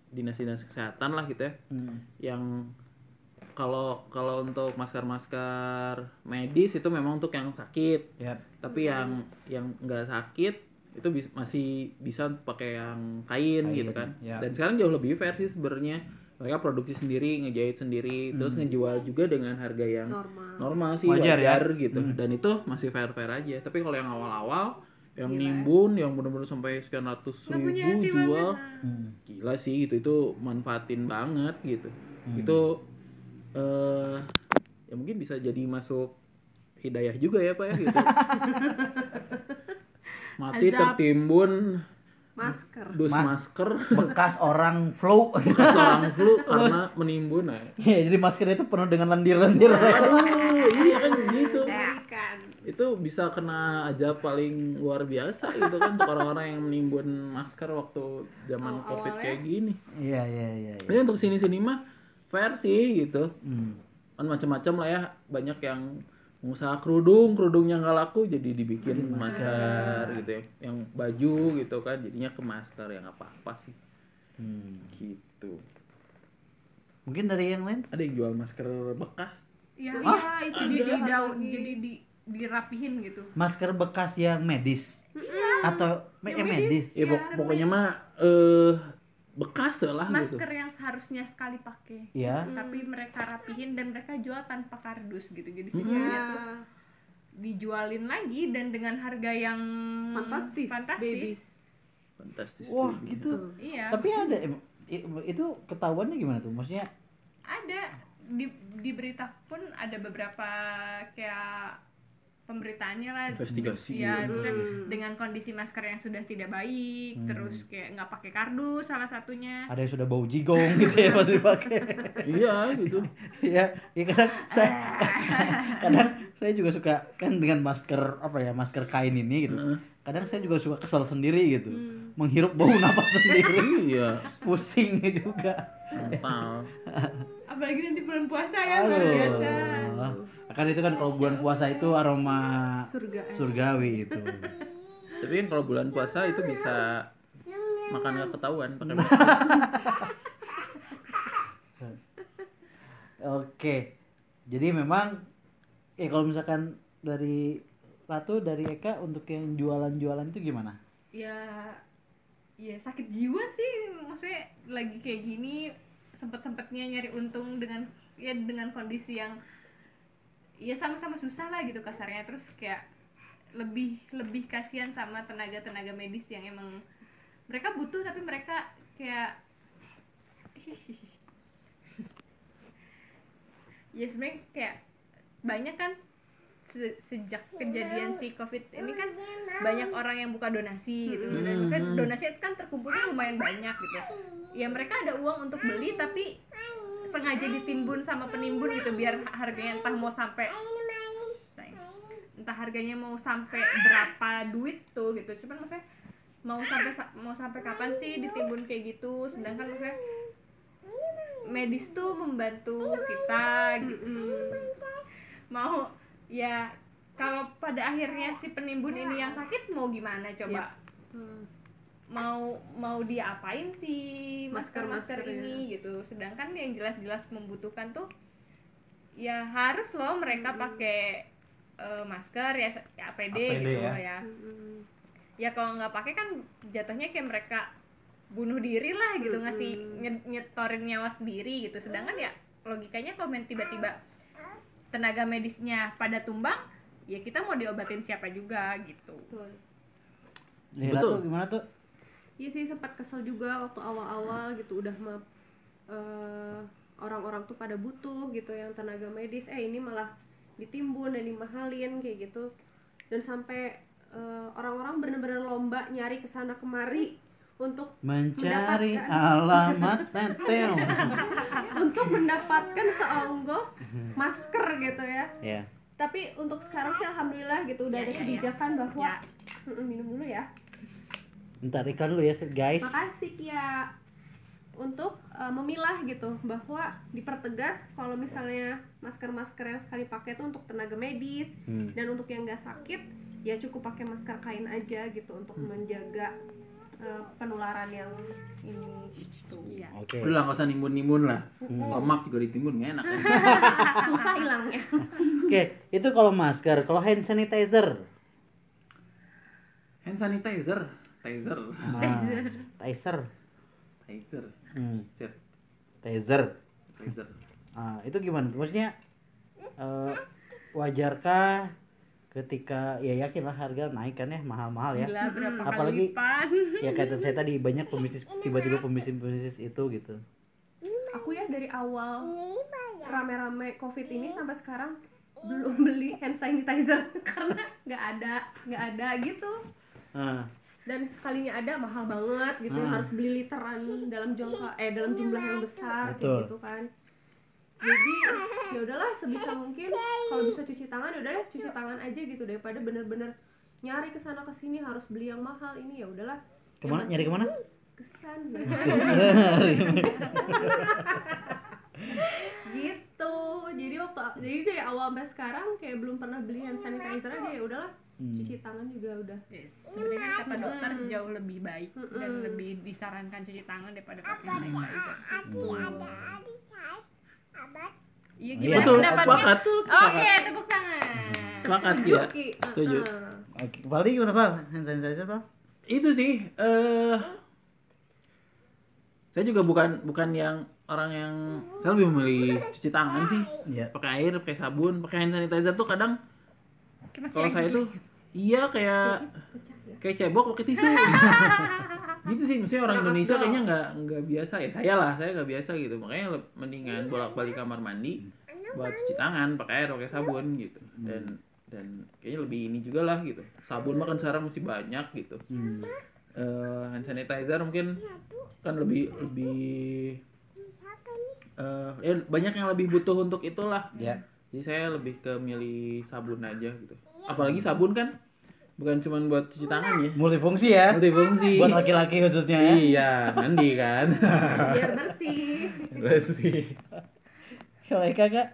Speaker 2: dinas-dinas kesehatan lah gitu ya
Speaker 1: Hmm.
Speaker 2: yang kalau kalau untuk masker-masker medis itu memang untuk yang sakit
Speaker 1: Yep.
Speaker 2: tapi yang yang nggak sakit itu bis- masih bisa pakai yang kain,
Speaker 1: Kain,
Speaker 2: gitu kan
Speaker 1: ya.
Speaker 2: dan sekarang jauh lebih fair sih sebenarnya mereka produksi sendiri ngejahit sendiri terus
Speaker 1: Hmm.
Speaker 2: ngejual juga dengan harga yang
Speaker 3: normal
Speaker 2: normal sih
Speaker 1: Wajar
Speaker 2: wajar,
Speaker 1: ya?
Speaker 2: gitu
Speaker 1: Hmm.
Speaker 2: dan itu masih fair fair aja tapi kalau yang awal-awal yang
Speaker 3: Gila.
Speaker 2: nimbun yang benar-benar sampai sekian ratus ribu jual.
Speaker 1: Hmm.
Speaker 2: gila sih gitu itu manfaatin banget gitu
Speaker 1: Hmm.
Speaker 2: itu eh ya mungkin bisa jadi masuk hidayah juga ya pak ya gitu *laughs* mati
Speaker 3: Azab.
Speaker 2: tertimbun
Speaker 3: masker
Speaker 2: dus
Speaker 1: Mas-
Speaker 2: masker
Speaker 1: bekas orang flu
Speaker 2: seorang flu karena menimbun nah.
Speaker 1: ya jadi masker itu penuh dengan lendir-lendir
Speaker 2: aduh iya kan gitu
Speaker 3: mengerikan
Speaker 2: itu bisa kena aja paling luar biasa gitu kan untuk orang-orang yang menimbun masker waktu zaman
Speaker 3: Awal-awal
Speaker 2: covid
Speaker 3: ya.
Speaker 2: kayak gini
Speaker 1: iya iya iya iya.
Speaker 2: ini untuk sini-sini mah fair sih gitu
Speaker 1: Hmm.
Speaker 2: kan macam-macam lah ya banyak yang pengusaha kerudung kerudungnya nggak laku jadi dibikin masker. gitu ya. Yang baju gitu kan jadinya ke masker yang apa apa sih.
Speaker 1: Hmm.
Speaker 2: gitu.
Speaker 1: Mungkin dari yang lain?
Speaker 2: Ada yang jual masker bekas?
Speaker 4: Iya,
Speaker 3: Ah,
Speaker 4: iya, itu
Speaker 3: ada.
Speaker 4: di, di
Speaker 3: Satu
Speaker 4: daun, jadi di dirapihin gitu.
Speaker 1: masker bekas yang medis? Atau me- eh, medis?
Speaker 2: ya pok- pokoknya mah eh bekas lah gitu
Speaker 4: Masker yang seharusnya sekali pakai.
Speaker 1: ya
Speaker 4: Tapi mereka rapihin dan mereka jual tanpa kardus gitu. Jadi
Speaker 2: Hmm.
Speaker 4: sisanya tuh
Speaker 3: ya
Speaker 4: dijualin lagi dan dengan harga yang
Speaker 3: Fantastis,
Speaker 4: fantastis.
Speaker 3: baby.
Speaker 2: fantastis
Speaker 1: wah
Speaker 2: baby.
Speaker 1: gitu
Speaker 4: Iya.
Speaker 1: tapi ada itu ketahuannya gimana tuh maksudnya
Speaker 4: ada di di berita pun ada beberapa kayak pemberitaannya lah.
Speaker 2: Investigasi
Speaker 4: ya
Speaker 3: Hmm.
Speaker 4: dengan kondisi masker yang sudah tidak baik
Speaker 1: Hmm.
Speaker 4: terus kayak nggak pakai kardus salah satunya.
Speaker 1: Ada yang sudah bau jigong gitu ya *laughs* masih pakai.
Speaker 2: Iya gitu.
Speaker 1: Ya, ya kadang saya *laughs* kadang saya juga suka kan dengan masker apa ya masker kain ini gitu.
Speaker 2: Heeh.
Speaker 1: kadang saya juga suka kesal sendiri gitu.
Speaker 3: Hmm.
Speaker 1: menghirup bau napas sendiri.
Speaker 2: Iya.
Speaker 1: Pusing juga. *laughs*
Speaker 4: Apalagi nanti bulan puasa ya luar biasa.
Speaker 1: Aduh. Kan itu kan kalau bulan puasa itu aroma
Speaker 3: surga
Speaker 1: surgawi itu. *laughs*
Speaker 2: Tapi kan kalau bulan puasa itu bisa makan nggak ketahuan pakai *laughs*
Speaker 1: oke jadi memang eh kalau misalkan dari Ratu dari Eka untuk yang jualan-jualan itu gimana?
Speaker 4: Ya ya sakit jiwa sih maksudnya lagi kayak gini sempet sempetnya nyari untung dengan ya dengan kondisi yang ya sama-sama susah lah gitu kasarnya. Terus kayak lebih lebih kasihan sama tenaga tenaga medis yang emang mereka butuh tapi mereka kayak *laughs* ya sebenarnya kayak banyak kan se- sejak kejadian si covid ini kan banyak orang yang buka donasi gitu. Dan maksudnya
Speaker 2: Hmm.
Speaker 4: donasi kan terkumpulnya lumayan banyak gitu. Ya mereka ada uang untuk beli tapi sengaja ditimbun sama penimbun gitu biar harganya entah mau sampai entah harganya mau sampai berapa duit tuh gitu. Cuman maksudnya mau sampai sa- mau sampai kapan sih ditimbun kayak gitu? Sedangkan maksudnya medis tuh membantu kita gitu. Mau ya kalau pada akhirnya si penimbun ini yang sakit mau gimana coba?
Speaker 3: Hmm.
Speaker 4: Mau mau dia apain sih masker masker
Speaker 3: Masker-maskernya.
Speaker 4: ini gitu sedangkan yang jelas-jelas membutuhkan tuh ya harus loh mereka pakai eh, masker ya, ya APD,
Speaker 1: APD
Speaker 4: gitu
Speaker 1: ya.
Speaker 4: loh ya
Speaker 3: Mm-mm.
Speaker 4: ya kalau nggak pakai kan jatuhnya kayak mereka bunuh diri lah gitu
Speaker 3: Mm-mm.
Speaker 4: ngasih nye- nyetorin nyawa sendiri gitu sedangkan ya logikanya kalau main tiba-tiba tenaga medisnya pada tumbang ya kita mau diobatin siapa juga gitu
Speaker 3: Betul.
Speaker 1: Lila
Speaker 2: Betul.
Speaker 1: tuh gimana tuh?
Speaker 3: Iya sih sempat kesel juga waktu awal-awal gitu udah mah eh, orang-orang tuh pada butuh gitu yang tenaga medis eh ini malah ditimbun dan dimahalin kayak gitu dan sampai eh, orang-orang bener-bener lomba nyari ke sana kemari untuk
Speaker 1: Mencari alamat *laughs* teteo.
Speaker 3: untuk mendapatkan seonggok masker gitu ya
Speaker 1: ya.
Speaker 3: tapi untuk sekarang sih alhamdulillah gitu udah
Speaker 4: Ya,
Speaker 3: ada
Speaker 4: ya, ya.
Speaker 3: kebijakan bahwa
Speaker 4: ya
Speaker 3: minum dulu ya
Speaker 1: Ntar iklan lu ya guys.
Speaker 3: Makasih Kia untuk uh, memilah gitu bahwa dipertegas kalau misalnya masker-masker yang sekali pakai itu untuk tenaga medis
Speaker 1: Hmm.
Speaker 3: dan untuk yang nggak sakit ya cukup pakai masker kain aja gitu untuk menjaga uh, penularan yang ini gitu.
Speaker 4: iya
Speaker 1: Oke.
Speaker 2: Udah lah nggak usah nimbun-nimbun lah.
Speaker 1: Hmm.
Speaker 2: Lemak juga ditimbun nggak enak. ya. *laughs*
Speaker 3: Susah hilangnya.
Speaker 1: Oke, itu kalau masker, kalau hand sanitizer.
Speaker 2: Hand sanitizer, taser,
Speaker 1: Ah, taser.
Speaker 2: taser,
Speaker 1: Hmm.
Speaker 2: set,
Speaker 1: Taser.
Speaker 2: taser.
Speaker 1: Ah, itu gimana? Maksudnya eh, wajarkah ketika ya yakin lah harga naik kan ya mahal-mahal ya.
Speaker 4: gila berapa kali
Speaker 1: Apalagi-
Speaker 4: lipat
Speaker 1: Ya kata saya tadi banyak pembisnis tiba-tiba pembisnis-pembisnis itu gitu.
Speaker 3: Aku ya dari awal rame-rame covid ini sampai sekarang belum beli hand sanitizer *laughs* karena nggak ada nggak ada gitu
Speaker 1: Ah,
Speaker 3: dan sekalinya ada mahal banget gitu
Speaker 1: Hmm.
Speaker 3: harus beli literan dalam jangka eh dalam jumlah yang besar
Speaker 1: Betul.
Speaker 3: kayak gitu kan jadi ya udahlah sebisa mungkin kalau bisa cuci tangan ya udah deh cuci tangan aja gitu daripada bener-bener nyari ke sana ke sini harus beli yang mahal ini ya udahlah
Speaker 1: ke mana nyari ke mana?
Speaker 3: kesan *laughs*
Speaker 1: Ke sana. *laughs*
Speaker 3: gitu jadi waktu jadi dari awal sampai sekarang kayak belum pernah beli hand sanitizer aja ya udahlah
Speaker 1: Hmm.
Speaker 3: cuci tangan juga udah
Speaker 4: Ya, sebenarnya kata dokter jauh lebih baik dan
Speaker 3: Mm-mm.
Speaker 4: lebih disarankan cuci tangan daripada pakai sanitizer iya
Speaker 1: Iya.
Speaker 4: gimana
Speaker 2: Betul,
Speaker 4: pendapatnya
Speaker 2: sepakat.
Speaker 4: oke tepuk tangan
Speaker 2: Sepakat
Speaker 3: Setuju,
Speaker 2: ya. Setuju.
Speaker 3: Heeh.
Speaker 1: Oke, Valdi gimana Val? Hand sanitizer Val?
Speaker 2: Itu sih, eh saya juga bukan bukan yang orang yang saya lebih memilih cuci tangan sih.
Speaker 1: Iya.
Speaker 2: Pakai air, pakai sabun, pakai hand sanitizer tuh kadang kalau saya tuh iya kayak
Speaker 3: ya.
Speaker 2: kayak cebok pakai tisu. *laughs* gitu sih, maksudnya orang
Speaker 3: Maaf
Speaker 2: Indonesia
Speaker 3: dong.
Speaker 2: kayaknya nggak nggak biasa ya. Saya lah, saya nggak biasa gitu. Makanya mendingan bolak-balik kamar mandi buat cuci tangan, pakai air, pakai sabun gitu. Dan dan kayaknya lebih ini juga lah gitu. Sabun mah kan sekarang mesti banyak gitu.
Speaker 1: Hmm.
Speaker 2: Eh, hand sanitizer mungkin kan lebih lebih eh ya banyak yang lebih butuh untuk itulah.
Speaker 1: Ya.
Speaker 2: Jadi saya lebih ke milih sabun aja gitu. Apalagi sabun kan bukan cuma buat cuci tangan ya.
Speaker 1: Multifungsi ya.
Speaker 2: Multifungsi.
Speaker 1: Buat laki-laki khususnya ya.
Speaker 2: Iya, mandi kan. *laughs*
Speaker 3: biar bersih
Speaker 2: Bersih.
Speaker 1: Kalau Eka kak?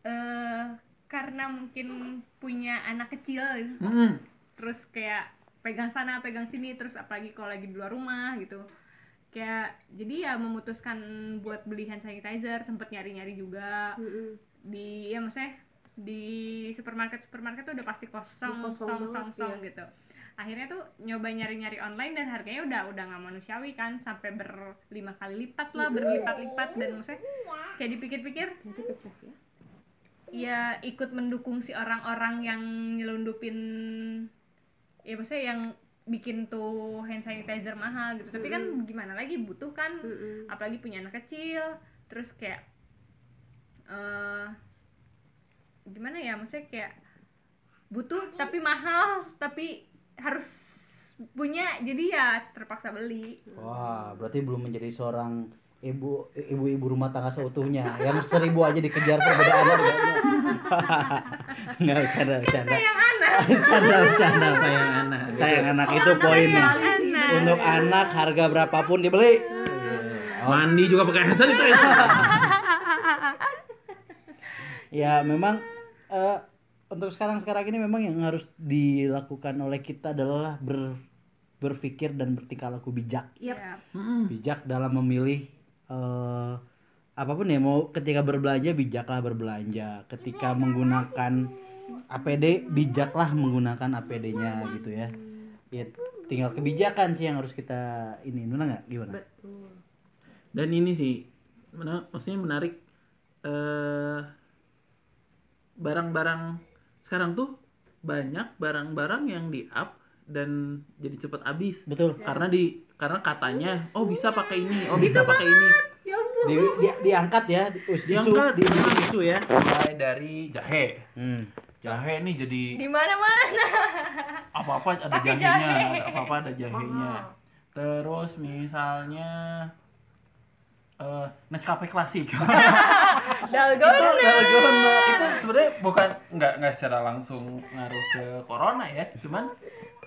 Speaker 4: eh karena mungkin punya anak kecil gitu. Terus kayak pegang sana pegang sini terus apalagi kalau lagi di luar rumah gitu kayak jadi ya memutuskan buat beli hand sanitizer sempet nyari nyari juga
Speaker 3: Mm-mm.
Speaker 4: di ya maksudnya di supermarket supermarket tuh udah pasti kosong
Speaker 3: Kosong
Speaker 4: song
Speaker 3: banget,
Speaker 4: song song
Speaker 3: iya.
Speaker 4: gitu. Akhirnya tuh nyoba nyari nyari online dan harganya udah udah nggak manusiawi kan sampai berlima kali lipat lah berlipat-lipat dan maksudnya kayak dipikir-pikir
Speaker 3: ya.
Speaker 4: ya ikut mendukung si orang-orang yang nyelundupin ya maksudnya yang bikin tuh hand sanitizer mahal gitu. Tapi kan gimana lagi butuh kan. Apalagi punya anak kecil terus kayak eh gimana ya maksudnya kayak butuh tapi mahal tapi harus punya jadi ya terpaksa beli.
Speaker 1: Wah, berarti belum menjadi seorang ibu ibu-ibu rumah tangga seutuhnya. Yang seribu aja dikejar perbedaan harganya nggak bercanda bercanda. Sayang anak bercanda bercanda.
Speaker 2: Sayang anak
Speaker 1: sayang anak itu poinnya. untuk anak harga berapapun dibeli.
Speaker 2: Mandi juga pakai hand sanitizer
Speaker 1: ya memang eh, untuk sekarang sekarang ini memang yang harus dilakukan oleh kita adalah ber, berpikir dan bertingkah laku bijak.
Speaker 3: Yap.
Speaker 1: bijak dalam memilih eh, apa pun ya mau ketika berbelanja bijaklah berbelanja. Ketika menggunakan APD bijaklah menggunakan APD-nya gitu ya. Ya tinggal kebijakan sih yang harus kita ini benar nggak? Gimana?
Speaker 3: Betul.
Speaker 2: dan ini sih mena- maksudnya menarik eh barang-barang sekarang tuh banyak barang-barang yang di up dan jadi cepat habis.
Speaker 1: Betul.
Speaker 2: Karena di karena katanya oh bisa pakai ini oh bisa pakai ini.
Speaker 1: di, di- diangkat ya di, us- disu
Speaker 2: Diangkat.
Speaker 1: di, di- disu ya.
Speaker 2: Mulai dari jahe.
Speaker 1: Hmm.
Speaker 2: jahe nih jadi
Speaker 4: di mana mana
Speaker 2: apa-apa ada jahenya
Speaker 4: jahe.
Speaker 2: ada apa-apa ada jahenya. Terus misalnya eh Nescafe klasik. *laughs*
Speaker 4: Dalgona.
Speaker 2: Itu sebenarnya bukan nggak nggak secara langsung ngaruh ke corona ya. Cuman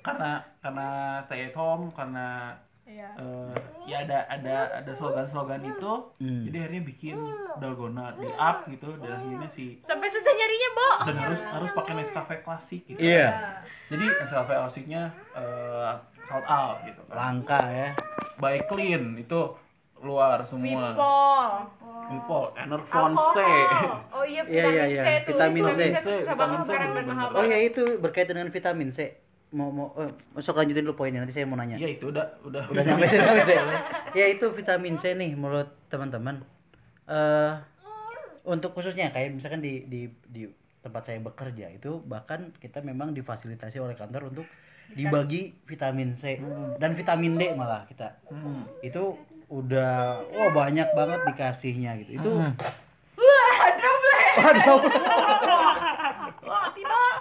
Speaker 2: karena karena stay at home karena
Speaker 4: Iya.
Speaker 2: eh, ya ada ada ada slogan-slogan itu.
Speaker 1: Hmm.
Speaker 2: jadi akhirnya bikin dalgona di up gitu. Dan akhirnya si
Speaker 4: sampai susah nyarinya bo.
Speaker 2: Dan harus harus pakai Nescafe klasik gitu.
Speaker 1: Iya.
Speaker 2: Jadi Nescafe klasiknya eh, sold out gitu kan.
Speaker 1: Langka ya.
Speaker 2: By clean. Itu luar semua.
Speaker 4: Wipol
Speaker 2: Wipol Enervon C. *laughs*
Speaker 4: Oh iya
Speaker 1: Iya, iya, iya. Vitamin C.
Speaker 4: tuh susah banget
Speaker 2: Vitamin C bener-bener.
Speaker 4: mahal
Speaker 1: oh
Speaker 4: banget.
Speaker 1: ya itu berkaitan dengan vitamin C. Mau mau eh, sok lanjutin dulu poinnya nanti saya mau nanya.
Speaker 2: Ya itu udah udah.
Speaker 1: Udah sampai sini sampai sini. ya itu vitamin C nih menurut teman-teman. Eh untuk khususnya kayak misalkan di di di tempat saya bekerja itu bahkan kita memang difasilitasi oleh kantor untuk dibagi vitamin C dan vitamin D malah kita.
Speaker 2: Hmm.
Speaker 1: itu udah wah banyak banget dikasihnya gitu itu
Speaker 4: wah droplek
Speaker 1: waduh
Speaker 2: Wah, *laughs* tidak.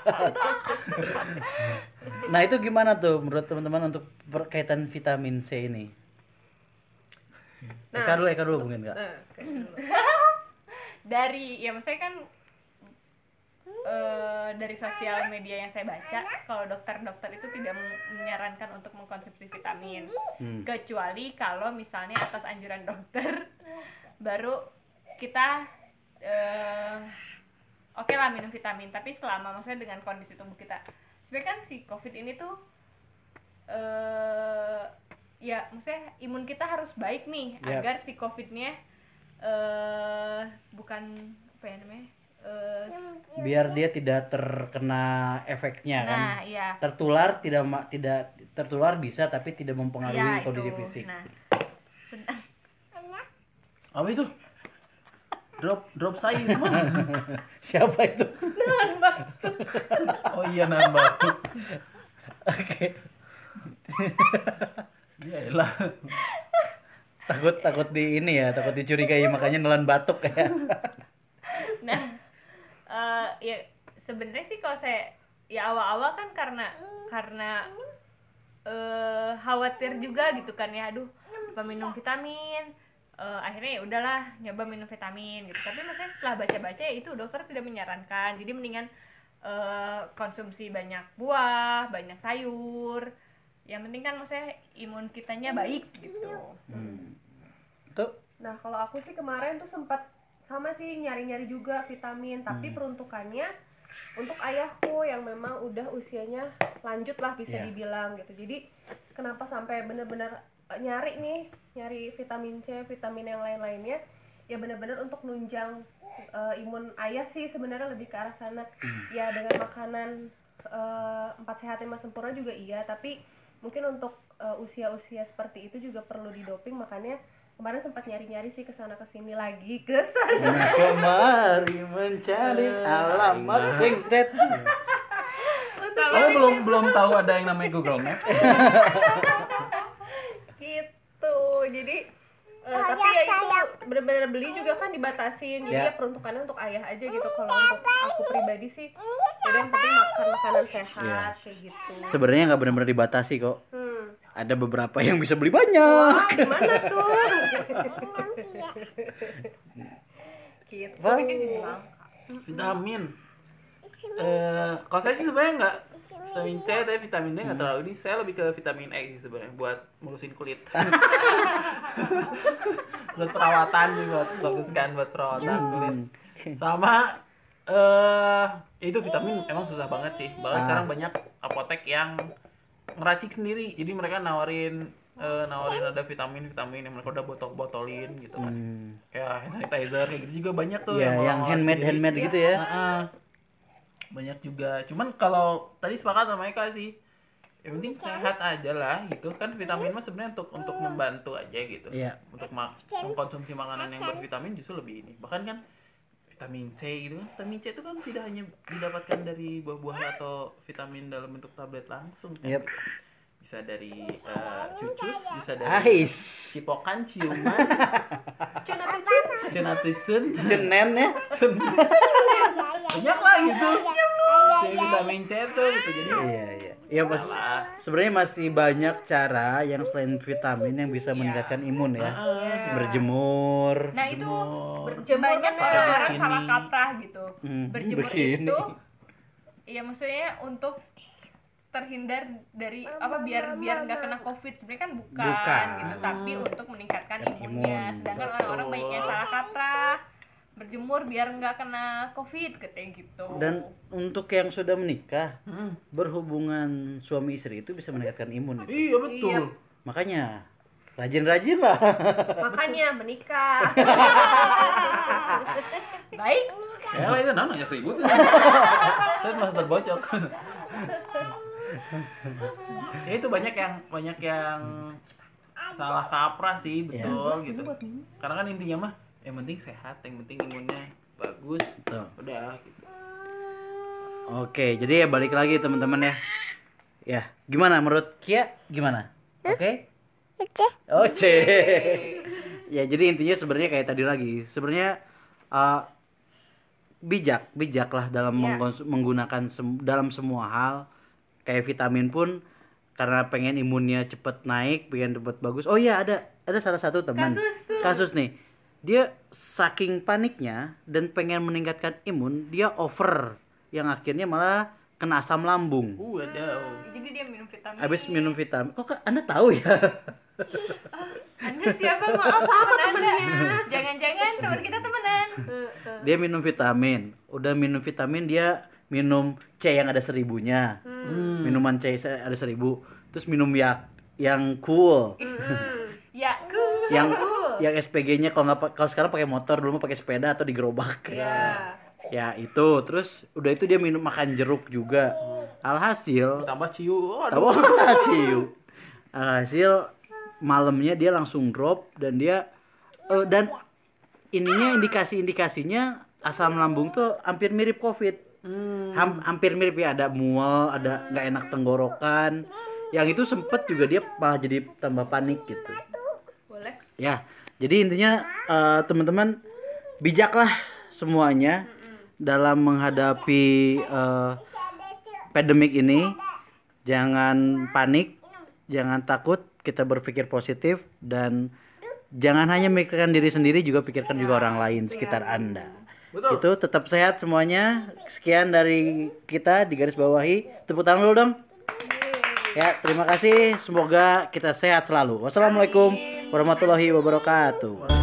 Speaker 1: nah itu gimana tuh menurut teman-teman untuk berkaitan vitamin C ini Eka dulu, Eka dulu mungkin kak.
Speaker 3: Nah, *laughs*
Speaker 4: dari ya maksudnya kan eh, dari sosial media yang saya baca kalau dokter-dokter itu tidak men- menyarankan untuk mengkonsumsi vitamin.
Speaker 1: Hmm.
Speaker 4: kecuali kalau misalnya atas anjuran dokter baru kita eh, oke lah minum vitamin. Tapi selama maksudnya dengan kondisi tubuh kita. Sebenarnya kan si covid ini tuh eh ya maksudnya imun kita harus baik nih
Speaker 1: Yap.
Speaker 4: agar si covidnya eh bukan apa ya namanya eh
Speaker 1: biar dia tidak terkena efeknya kan
Speaker 4: nah iya
Speaker 1: tertular tidak ma- tidak tertular bisa tapi tidak mempengaruhi
Speaker 4: Iya,
Speaker 1: kondisi
Speaker 4: itu.
Speaker 1: fisik
Speaker 4: nah
Speaker 2: Apa itu? Drop drop saya itu mah.
Speaker 1: siapa itu
Speaker 2: Oh iya nahan batuk.
Speaker 1: oke
Speaker 2: Ya elah.
Speaker 1: takut takut di ini ya takut dicurigai makanya nelan batuk ya
Speaker 4: nah eh ya sebenarnya sih kalau saya ya awal-awal kan karena karena eh khawatir juga gitu kan ya aduh apa minum vitamin? Eh, akhirnya ya udahlah nyoba minum vitamin gitu. Tapi maksudnya setelah baca-baca ya itu dokter tidak menyarankan. Jadi mendingan eh, konsumsi banyak buah banyak sayur. Yang penting kan maksudnya imun kitanya baik gitu.
Speaker 1: Tuh
Speaker 3: Nah, kalau aku sih kemarin tuh sempat sama sih nyari-nyari juga vitamin, tapi peruntukannya untuk ayahku yang memang udah usianya lanjut lah bisa
Speaker 1: Iya.
Speaker 3: dibilang gitu. Jadi kenapa sampai bener-bener eh, nyari nih, nyari vitamin C, vitamin yang lain-lainnya, ya bener-bener untuk nunjang eh, imun ayah sih sebenarnya lebih ke arah sana. Ya dengan makanan eh, empat sehat lima sempurna juga iya, tapi mungkin untuk usia-usia seperti itu juga perlu didoping makanya kemarin sempat nyari-nyari sih ke sana ke sini lagi ke sana.
Speaker 1: Nah, kemari mencari alamat jengkret.
Speaker 2: Kamu belum belum tahu ada yang namanya Google Maps? *laughs*
Speaker 3: gitu. Jadi eh, tapi ya itu benar-benar beli juga kan dibatasin. Jadi
Speaker 1: Ya.
Speaker 3: ya peruntukannya untuk ayah aja gitu. Kalau untuk aku pribadi sih jadi yang penting makan makanan sehat kayak gitu.
Speaker 1: Sebenarnya nggak benar-benar dibatasi kok.
Speaker 3: Hmm.
Speaker 1: Ada beberapa yang bisa beli banyak.
Speaker 3: Wah, gimana tuh? *laughs* gitu. Jadi langka.
Speaker 2: vitamin. Eh kalau saya sih sebenarnya nggak vitamin. C tapi vitamin D nggak terlalu. Ini saya lebih ke vitamin E sih sebenarnya buat ngurusin kulit. *laughs* Buat perawatan sih buat bagus kan buat perawatan kulit. Sama eh itu vitamin emang susah banget sih. Bahkan
Speaker 1: Ah.
Speaker 2: sekarang banyak apotek yang ngeracik sendiri jadi mereka nawarin eh, nawarin ada vitamin vitamin yang mereka udah botol botolin gitu kan
Speaker 1: Hmm.
Speaker 2: kayak hand sanitizer kayak gitu juga banyak tuh
Speaker 1: Ya, yang
Speaker 2: ngolah
Speaker 1: handmade
Speaker 2: sendiri.
Speaker 1: handmade gitu ya.
Speaker 2: Heeh. banyak juga cuman kalau tadi sepakat sama Eka sih yang penting sehat aja lah gitu kan vitamin mah sebenarnya untuk untuk membantu aja gitu
Speaker 1: Iya.
Speaker 2: untuk ma- mengkonsumsi makanan yang bervitamin justru lebih ini bahkan kan vitamin C gitu kan. Vitamin C itu kan tidak hanya didapatkan dari buah-buah atau vitamin dalam bentuk tablet langsung kan.
Speaker 1: Yep.
Speaker 2: bisa dari eh, cucus bisa dari
Speaker 1: Ais.
Speaker 2: cipokan ciuman. *laughs* Cenatecen
Speaker 1: Cenen ya.
Speaker 2: banyak lah gitu si vitamin C tuh gitu jadi
Speaker 1: Iya, iya. Iya, Mas. Sebenarnya masih banyak cara yang selain vitamin yang bisa meningkatkan imun ya.
Speaker 2: Heeh.
Speaker 1: Berjemur.
Speaker 4: Nah itu
Speaker 2: Jemur.
Speaker 3: Berjemur
Speaker 4: banyak
Speaker 3: kan
Speaker 2: begini.
Speaker 4: salah kaprah gitu.
Speaker 1: Hmm,
Speaker 4: Berjemur
Speaker 1: begini.
Speaker 4: itu, iya maksudnya untuk terhindar dari apa biar biar nggak kena covid sebenarnya kan bukan,
Speaker 1: Bukan.
Speaker 4: gitu tapi untuk meningkatkan imunnya
Speaker 1: imun.
Speaker 4: sedangkan orang-orang banyak yang salah kaprah berjemur biar nggak kena covid katanya gitu
Speaker 1: Dan untuk yang sudah menikah,
Speaker 2: Hmm.
Speaker 1: berhubungan suami istri itu bisa meningkatkan imun. itu.
Speaker 2: iya betul
Speaker 3: Iya.
Speaker 1: Makanya rajin-rajin lah. *laughs*
Speaker 3: Makanya menikah. *laughs*
Speaker 4: baik
Speaker 2: ya lah itu nanya seribu tuh saya master bocok *laughs* ya itu banyak yang banyak yang salah kaprah sih betul gitu karena kan intinya mah yang penting sehat yang penting imunnya bagus
Speaker 1: Betul.
Speaker 2: udah gitu.
Speaker 1: Oke, jadi ya balik lagi teman-teman ya. Ya, gimana menurut Kia? Gimana? Oke? Oke. *laughs* ya, jadi intinya sebenarnya kayak tadi lagi. Sebenarnya eh, bijak, bijaklah dalam
Speaker 3: Iya.
Speaker 1: mengkons- menggunakan sem- dalam semua hal. Kayak vitamin pun karena pengen imunnya cepet naik, pengen cepet bagus. Oh iya, ada ada salah satu teman.
Speaker 4: Kasus tuh.
Speaker 1: Kasus nih. Dia saking paniknya dan pengen meningkatkan imun, dia over yang akhirnya malah kena asam lambung.
Speaker 2: uh ada oh.
Speaker 4: jadi dia minum vitamin
Speaker 1: Habis minum vitamin. Kok Anda tahu ya? *laughs*
Speaker 4: anda siapa maaf sama temennya jangan-jangan teman kita temenan *laughs*
Speaker 1: dia minum vitamin. Udah minum vitamin dia minum C yang ada seribunya.
Speaker 2: Hmm.
Speaker 1: Minuman C ada seribu. Terus minum yak yang cool.
Speaker 4: ya ku
Speaker 1: yang *laughs* yang SPG-nya kalau nggak kalau sekarang pakai motor dulu mah pakai sepeda atau di gerobak.
Speaker 3: Ya.
Speaker 1: Ya itu, terus udah itu dia minum makan jeruk juga. Alhasil
Speaker 2: tambah ciu aduh.
Speaker 1: tahu *laughs* ciu. Alhasil malamnya dia langsung drop dan dia eh, dan ininya indikasi-indikasinya asam lambung tuh hampir mirip covid.
Speaker 2: Hmm.
Speaker 1: Ham- hampir mirip ya ada mual, ada nggak enak tenggorokan. Yang itu sempet juga dia malah jadi tambah panik gitu.
Speaker 4: boleh
Speaker 1: Ya, jadi intinya eh, teman-teman bijaklah semuanya dalam menghadapi eh, pandemik ini. Jangan panik, jangan takut, kita berpikir positif dan jangan hanya memikirkan diri sendiri juga pikirkan juga orang lain sekitar Anda.
Speaker 2: Betul.
Speaker 1: Itu tetap sehat semuanya. Sekian dari kita di garis bawahi. Tepuk tangan dulu dong. Ya, terima kasih. Semoga kita sehat selalu. Wassalamualaikum warahmatullahi wabarakatuh.